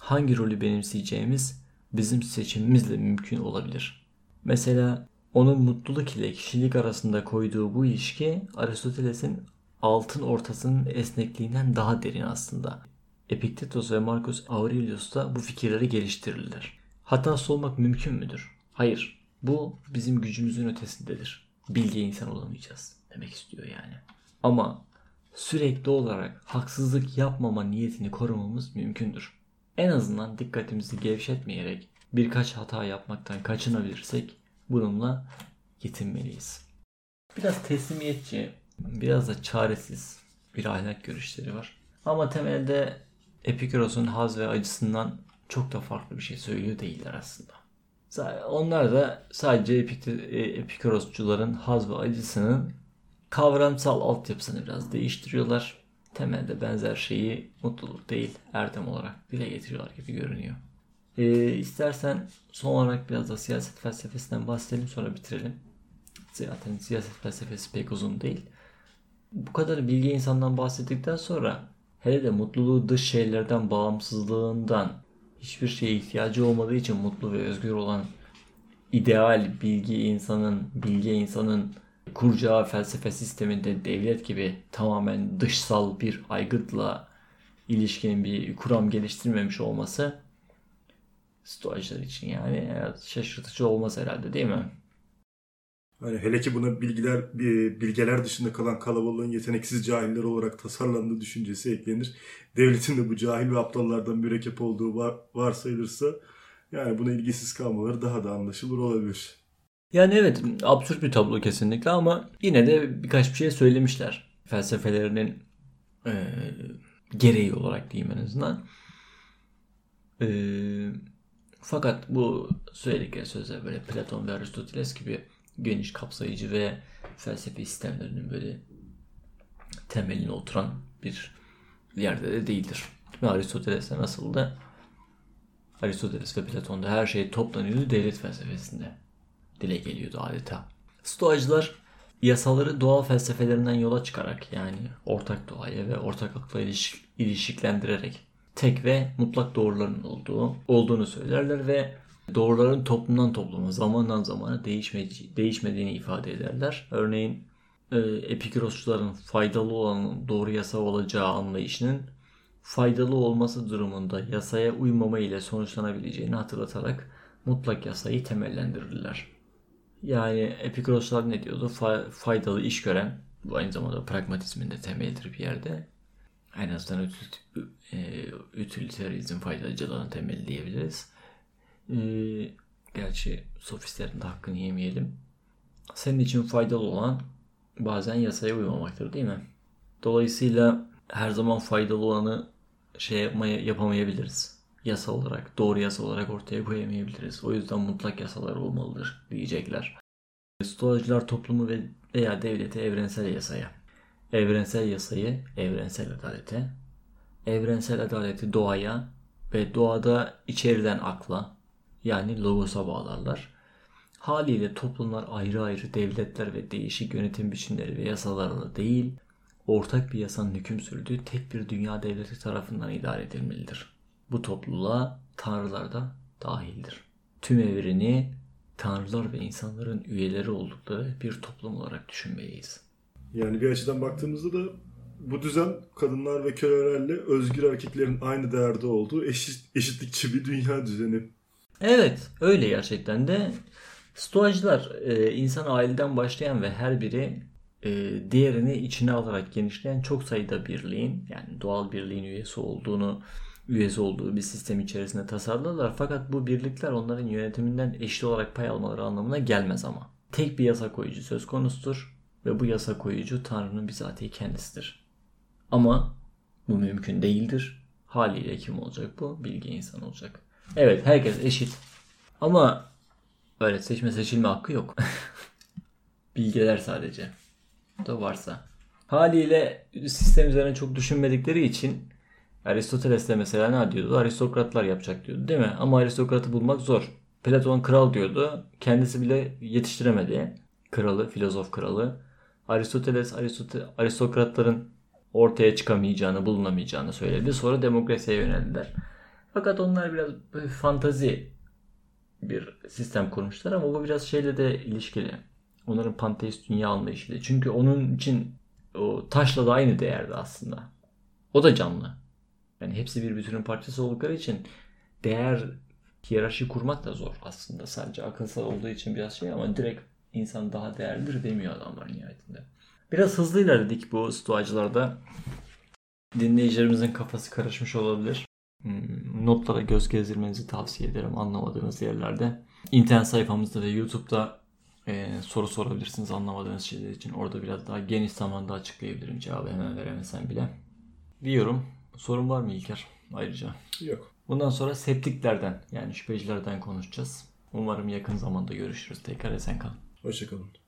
hangi rolü benimseyeceğimiz bizim seçimimizle mümkün olabilir. Mesela onun mutluluk ile kişilik arasında koyduğu bu ilişki Aristoteles'in altın ortasının esnekliğinden daha derin aslında. Epiktetos ve Marcus Aurelius da bu fikirleri geliştirirler. Hatası olmak mümkün müdür? Hayır. Bu bizim gücümüzün ötesindedir. Bilge insan olamayacağız demek istiyor yani. Ama sürekli olarak haksızlık yapmama niyetini korumamız mümkündür. En azından dikkatimizi gevşetmeyerek birkaç hata yapmaktan kaçınabilirsek bununla yetinmeliyiz. Biraz teslimiyetçi, biraz da çaresiz bir ahlak görüşleri var. Ama temelde Epikuros'un haz ve acısından çok da farklı bir şey söylüyor değiller aslında. Onlar da sadece Epikurosçuların haz ve acısının kavramsal altyapısını biraz değiştiriyorlar. Temelde benzer şeyi mutluluk değil erdem olarak dile getiriyorlar gibi görünüyor. Ee, istersen son olarak biraz da siyaset felsefesinden bahsedelim sonra bitirelim. Zaten siyaset felsefesi pek uzun değil. Bu kadar bilgi insandan bahsettikten sonra hele de mutluluğu dış şeylerden bağımsızlığından hiçbir şeye ihtiyacı olmadığı için mutlu ve özgür olan ideal bilgi insanın, bilge insanın kuracağı felsefe sisteminde devlet gibi tamamen dışsal bir aygıtla ilişkinin bir kuram geliştirmemiş olması stoacılar için yani şaşırtıcı olmaz herhalde değil mi? Yani hele ki buna bilgiler bilgeler dışında kalan kalabalığın yeteneksiz cahiller olarak tasarlandığı düşüncesi eklenir. Devletin de bu cahil ve aptallardan mürekkep olduğu var, varsayılırsa yani buna ilgisiz kalmaları daha da anlaşılır olabilir. Yani evet absürt bir tablo kesinlikle ama yine de birkaç bir şey söylemişler. Felsefelerinin e, gereği olarak diyeyim en azından. E, fakat bu söyledikleri sözler böyle Platon ve Aristoteles gibi geniş kapsayıcı ve felsefi sistemlerinin böyle temeline oturan bir yerde de değildir. Ve Aristoteles'te nasıldı? Aristoteles ve Platon'da her şey toplanıyordu devlet felsefesinde. Dile geliyordu adeta. Stoacılar yasaları doğa felsefelerinden yola çıkarak yani ortak doğaya ve ortak akla iliş, ilişkilendirerek tek ve mutlak doğruların olduğu olduğunu söylerler ve doğruların toplumdan topluma zamandan zamana değişmedi, değişmediğini ifade ederler. Örneğin e, faydalı olan doğru yasa olacağı anlayışının faydalı olması durumunda yasaya uymama ile sonuçlanabileceğini hatırlatarak mutlak yasayı temellendirirler. Yani Epikuroslar ne diyordu? Fa- faydalı iş gören, bu aynı zamanda pragmatizmin de temelidir bir yerde. En azından e, utilitarizm faydalıcılığın temeli diyebiliriz. E, gerçi sofistlerin de hakkını yemeyelim. Senin için faydalı olan bazen yasaya uymamaktır değil mi? Dolayısıyla her zaman faydalı olanı şey yapmaya, yapamayabiliriz. Yasa olarak, doğru yasa olarak ortaya koyamayabiliriz. O yüzden mutlak yasalar olmalıdır diyecekler. Stoacılar toplumu ve veya devleti evrensel yasaya, evrensel yasayı evrensel adalete, evrensel adaleti doğaya ve doğada içeriden akla yani logosa bağlarlar. Haliyle toplumlar ayrı ayrı devletler ve değişik yönetim biçimleri ve yasalarla değil, ortak bir yasanın hüküm sürdüğü tek bir dünya devleti tarafından idare edilmelidir. Bu topluluğa tanrılar da dahildir. Tüm evreni tanrılar ve insanların üyeleri oldukları bir toplum olarak düşünmeliyiz. Yani bir açıdan baktığımızda da bu düzen kadınlar ve kölelerle özgür erkeklerin aynı değerde olduğu eşit, eşitlikçi bir dünya düzeni. Evet öyle gerçekten de. Stoacılar e, insan aileden başlayan ve her biri e, diğerini içine alarak genişleyen çok sayıda birliğin yani doğal birliğin üyesi olduğunu üyesi olduğu bir sistem içerisinde tasarladılar. Fakat bu birlikler onların yönetiminden eşit olarak pay almaları anlamına gelmez ama. Tek bir yasa koyucu söz konusudur ve bu yasa koyucu Tanrı'nın bizatihi kendisidir. Ama bu mümkün değildir. Haliyle kim olacak bu? Bilgi insan olacak. Evet herkes eşit. Ama öyle seçme seçilme hakkı yok. Bilgeler sadece. Da varsa. Haliyle sistem üzerine çok düşünmedikleri için Aristoteles de mesela ne diyordu? Aristokratlar yapacak diyordu değil mi? Ama aristokratı bulmak zor. Platon kral diyordu. Kendisi bile yetiştiremedi. Kralı, filozof kralı. Aristoteles Aristote aristokratların ortaya çıkamayacağını, bulunamayacağını söyledi. Sonra demokrasiye yöneldiler. Fakat onlar biraz fantazi bir sistem kurmuşlar ama bu biraz şeyle de ilişkili. Onların panteist dünya anlayışıyla. Çünkü onun için o taşla da aynı değerde aslında. O da canlı. Yani hepsi bir bütünün parçası oldukları için değer hiyerarşi kurmak da zor aslında. Sadece akılsal olduğu için biraz şey ama direkt insan daha değerlidir demiyor adamlar nihayetinde. Biraz hızlı ilerledik bu stoacılarda. Dinleyicilerimizin kafası karışmış olabilir. Hmm, Notlara göz gezdirmenizi tavsiye ederim anlamadığınız yerlerde. İnternet sayfamızda ve YouTube'da e, soru sorabilirsiniz anlamadığınız şeyler için. Orada biraz daha geniş zamanda açıklayabilirim cevabı hemen veremesem bile. Diyorum. Sorun var mı İlker? Ayrıca. Yok. Bundan sonra septiklerden yani şüphecilerden konuşacağız. Umarım yakın zamanda görüşürüz. Tekrar esen kalın. Hoşçakalın.